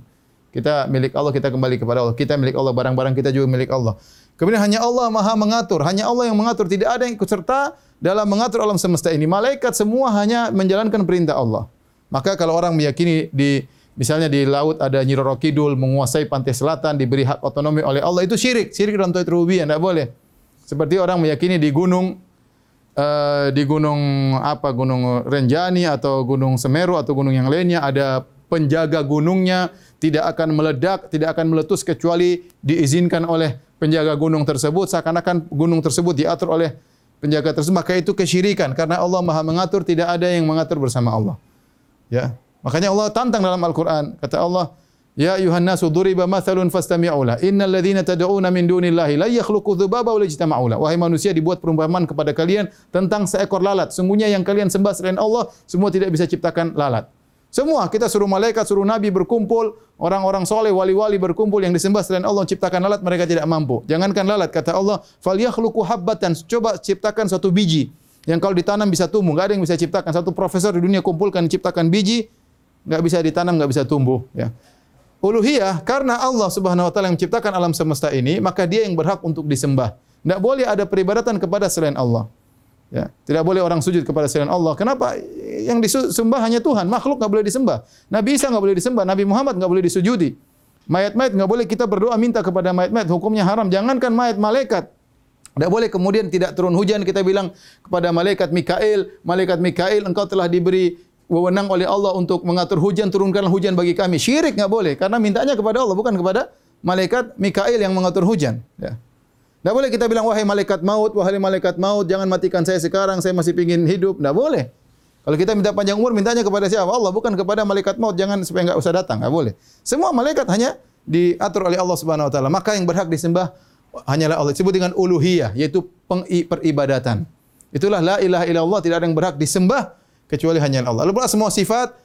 Kita milik Allah, kita kembali kepada Allah. Kita milik Allah, barang-barang kita juga milik Allah. Kemudian hanya Allah maha mengatur. Hanya Allah yang mengatur. Tidak ada yang ikut serta dalam mengatur alam semesta ini. Malaikat semua hanya menjalankan perintah Allah. Maka kalau orang meyakini di misalnya di laut ada Nyi Roro Kidul menguasai pantai selatan diberi hak otonomi oleh Allah itu syirik. Syirik dalam tauhid rububiyah tidak boleh. Seperti orang meyakini di gunung uh, di gunung apa gunung Renjani atau gunung Semeru atau gunung yang lainnya ada penjaga gunungnya tidak akan meledak, tidak akan meletus kecuali diizinkan oleh penjaga gunung tersebut seakan-akan gunung tersebut diatur oleh penjaga tersebut maka itu kesyirikan karena Allah Maha mengatur tidak ada yang mengatur bersama Allah. Ya. Makanya Allah tantang dalam Al-Qur'an. Kata Allah Ya ayuhan nasu duriba mathalun fastami'u la innal ladzina tad'una min dunillahi la yakhluqu dzubaba wa la yajtama'u la wahai manusia dibuat perumpamaan kepada kalian tentang seekor lalat. Sungguhnya yang kalian sembah selain Allah semua tidak bisa ciptakan lalat. Semua. Kita suruh malaikat suruh nabi berkumpul orang-orang soleh wali-wali berkumpul yang disembah selain Allah ciptakan lalat mereka tidak mampu. Jangankan lalat kata Allah falyakhluqu habbatan. Coba ciptakan satu biji yang kalau ditanam bisa tumbuh. Enggak ada yang bisa ciptakan. Satu profesor di dunia kumpulkan ciptakan biji enggak bisa ditanam enggak bisa tumbuh ya uluhiyah karena Allah Subhanahu wa taala yang menciptakan alam semesta ini, maka dia yang berhak untuk disembah. Tidak boleh ada peribadatan kepada selain Allah. Ya, tidak boleh orang sujud kepada selain Allah. Kenapa? Yang disembah hanya Tuhan, makhluk enggak boleh disembah. Nabi Isa enggak boleh disembah, Nabi Muhammad enggak boleh disujudi. Mayat-mayat enggak boleh kita berdoa minta kepada mayat-mayat, hukumnya haram. Jangankan mayat malaikat. Tidak boleh kemudian tidak turun hujan kita bilang kepada malaikat Mikail, malaikat Mikail engkau telah diberi wewenang oleh Allah untuk mengatur hujan, turunkanlah hujan bagi kami. Syirik enggak boleh karena mintanya kepada Allah bukan kepada malaikat Mikail yang mengatur hujan. Ya. Tidak boleh kita bilang wahai malaikat maut, wahai malaikat maut, jangan matikan saya sekarang, saya masih ingin hidup. Tidak boleh. Kalau kita minta panjang umur, mintanya kepada siapa? Allah bukan kepada malaikat maut, jangan supaya enggak usah datang. Tidak boleh. Semua malaikat hanya diatur oleh Allah Subhanahu Wa Taala. Maka yang berhak disembah hanyalah Allah. Disebut dengan uluhiyah, yaitu peribadatan. Itulah la ilaha illallah, tidak ada yang berhak disembah kecuali hanya Allah. Lalu pula semua sifat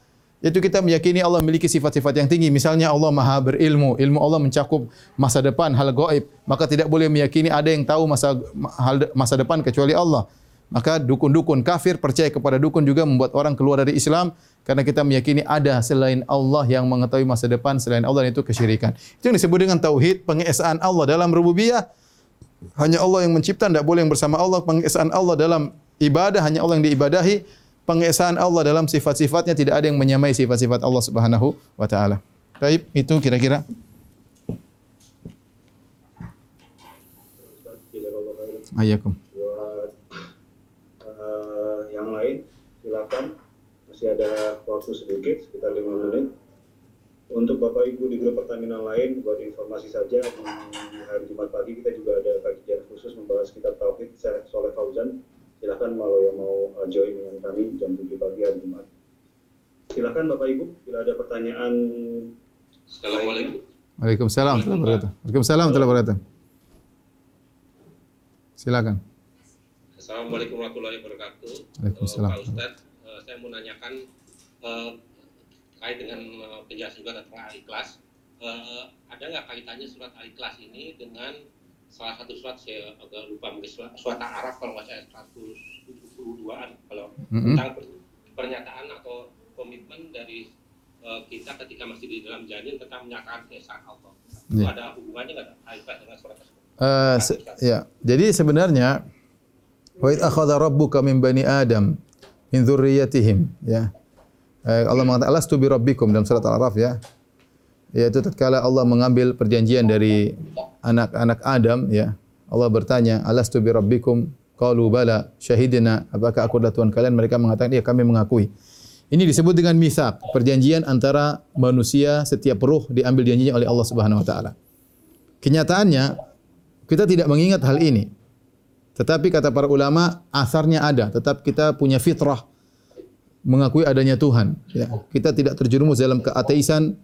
yaitu kita meyakini Allah memiliki sifat-sifat yang tinggi. Misalnya Allah Maha berilmu, ilmu Allah mencakup masa depan, hal gaib. Maka tidak boleh meyakini ada yang tahu masa hal masa depan kecuali Allah. Maka dukun-dukun kafir percaya kepada dukun juga membuat orang keluar dari Islam karena kita meyakini ada selain Allah yang mengetahui masa depan selain Allah itu kesyirikan. Itu yang disebut dengan tauhid, pengesaan Allah dalam rububiyah. Hanya Allah yang mencipta, tidak boleh yang bersama Allah. Pengesaan Allah dalam ibadah, hanya Allah yang diibadahi pengesaan Allah dalam sifat-sifatnya tidak ada yang menyamai sifat-sifat Allah Subhanahu wa taala. Baik, itu kira-kira. Ayakum. Uh, yang lain silakan masih ada waktu sedikit sekitar lima menit. Untuk Bapak Ibu di grup pertanian lain buat informasi saja di hari Jumat pagi kita juga ada kajian khusus membahas kitab tauhid Soleh Fauzan silakan kalau yang mau uh, join dengan kami jam 7 pagi hari Jumat. Silakan Bapak Ibu, bila ada pertanyaan. Assalamualaikum. Waalaikumsalam warahmatullahi wabarakatuh. Waalaikumsalam warahmatullahi wabarakatuh. Silakan. Assalamualaikum warahmatullahi wabarakatuh. Waalaikumsalam. Pak Ustadz, uh, saya mau nanyakan uh, terkait dengan uh, penjelasan juga tentang al-ikhlas. Uh, ada nggak kaitannya surat al-ikhlas ini dengan salah satu surat saya agak lupa mungkin surat, surat Araf kalau nggak saya 172an kalau Mm-hmm. tentang per- pernyataan atau komitmen dari uh, kita ketika masih di dalam janin tentang menyatakan keesaan Allah. Itu Ya. ada hubungannya nggak al-ikhlas dengan surat tersebut? Uh, se- ya. Jadi sebenarnya wa id akhadha rabbuka min bani Adam min dzurriyyatihim ya. Uh, Allah mengatakan alastu bi rabbikum dalam surat Al-Araf ya. Yaitu tatkala Allah mengambil perjanjian dari anak-anak Adam ya. Allah bertanya, "Alastu bi rabbikum?" Qalu bala, syahidina. Apakah aku adalah Tuhan kalian? Mereka mengatakan, "Iya, kami mengakui." Ini disebut dengan mithaq, perjanjian antara manusia setiap ruh diambil janjinya oleh Allah Subhanahu wa taala. Kenyataannya kita tidak mengingat hal ini. Tetapi kata para ulama, asarnya ada. Tetap kita punya fitrah mengakui adanya Tuhan. Ya. Kita tidak terjerumus dalam keateisan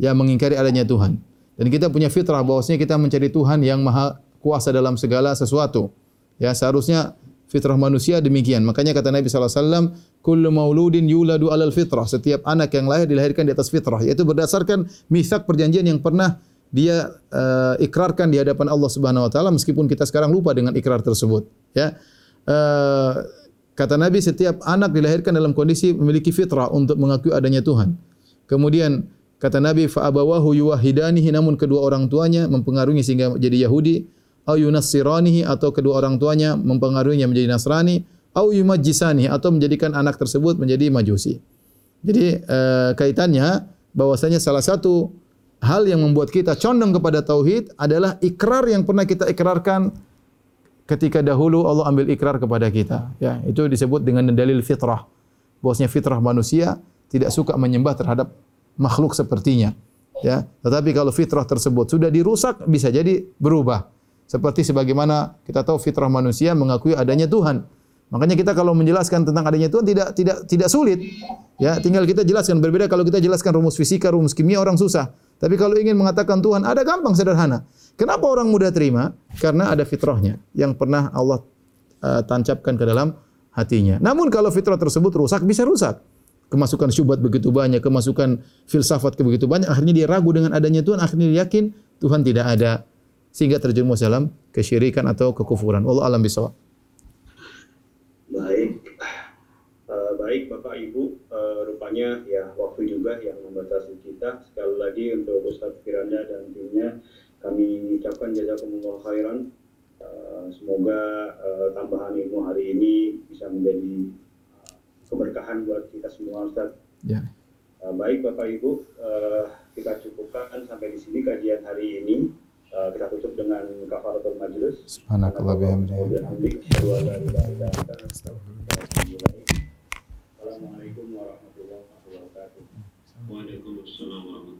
yang mengingkari adanya Tuhan. Dan kita punya fitrah bahwasanya kita mencari Tuhan yang maha kuasa dalam segala sesuatu. Ya, seharusnya fitrah manusia demikian. Makanya kata Nabi SAW, Kullu mauludin yuladu alal fitrah. Setiap anak yang lahir dilahirkan di atas fitrah. Yaitu berdasarkan misak perjanjian yang pernah dia uh, ikrarkan di hadapan Allah Subhanahu Wa Taala meskipun kita sekarang lupa dengan ikrar tersebut. Ya, uh, kata Nabi setiap anak dilahirkan dalam kondisi memiliki fitrah untuk mengakui adanya Tuhan. Kemudian kata Nabi fa abawahu yuwahidanihi namun kedua orang tuanya mempengaruhi sehingga jadi Yahudi au yunassiranihi atau kedua orang tuanya mempengaruhinya menjadi Nasrani au yumajjisanihi atau menjadikan anak tersebut menjadi Majusi. Jadi uh, kaitannya bahwasanya salah satu hal yang membuat kita condong kepada tauhid adalah ikrar yang pernah kita ikrarkan ketika dahulu Allah ambil ikrar kepada kita. Ya, itu disebut dengan dalil fitrah. Bahwasanya fitrah manusia tidak suka menyembah terhadap makhluk sepertinya. Ya, tetapi kalau fitrah tersebut sudah dirusak bisa jadi berubah. Seperti sebagaimana kita tahu fitrah manusia mengakui adanya Tuhan. Makanya kita kalau menjelaskan tentang adanya Tuhan tidak tidak tidak sulit. Ya, tinggal kita jelaskan berbeda kalau kita jelaskan rumus fisika, rumus kimia orang susah. Tapi kalau ingin mengatakan Tuhan ada gampang sederhana. Kenapa orang mudah terima? Karena ada fitrahnya yang pernah Allah uh, tancapkan ke dalam hatinya. Namun kalau fitrah tersebut rusak bisa rusak. Kemasukan syubhat begitu banyak, kemasukan filsafat begitu banyak, akhirnya dia ragu dengan adanya Tuhan, akhirnya dia yakin Tuhan tidak ada sehingga terjerumus dalam kesyirikan atau kekufuran. Allah alam bisawab. Baik, uh, baik Bapak Ibu, uh, rupanya ya waktu juga yang membatasi kita. Sekali lagi untuk Ustadz Firanda dan timnya, kami ucapkan jazakumullah khairan. Uh, semoga uh, tambahan ilmu hari ini bisa menjadi keberkahan buat kita semua Ustadz. Ya. Uh, baik Bapak Ibu, uh, kita cukupkan sampai di sini kajian hari ini. Uh, kita tutup dengan kafaratul majlis. Subhanakallah bihamdihi. Assalamualaikum warahmatullahi wabarakatuh. Waalaikumsalam warahmatullahi wabarakatuh.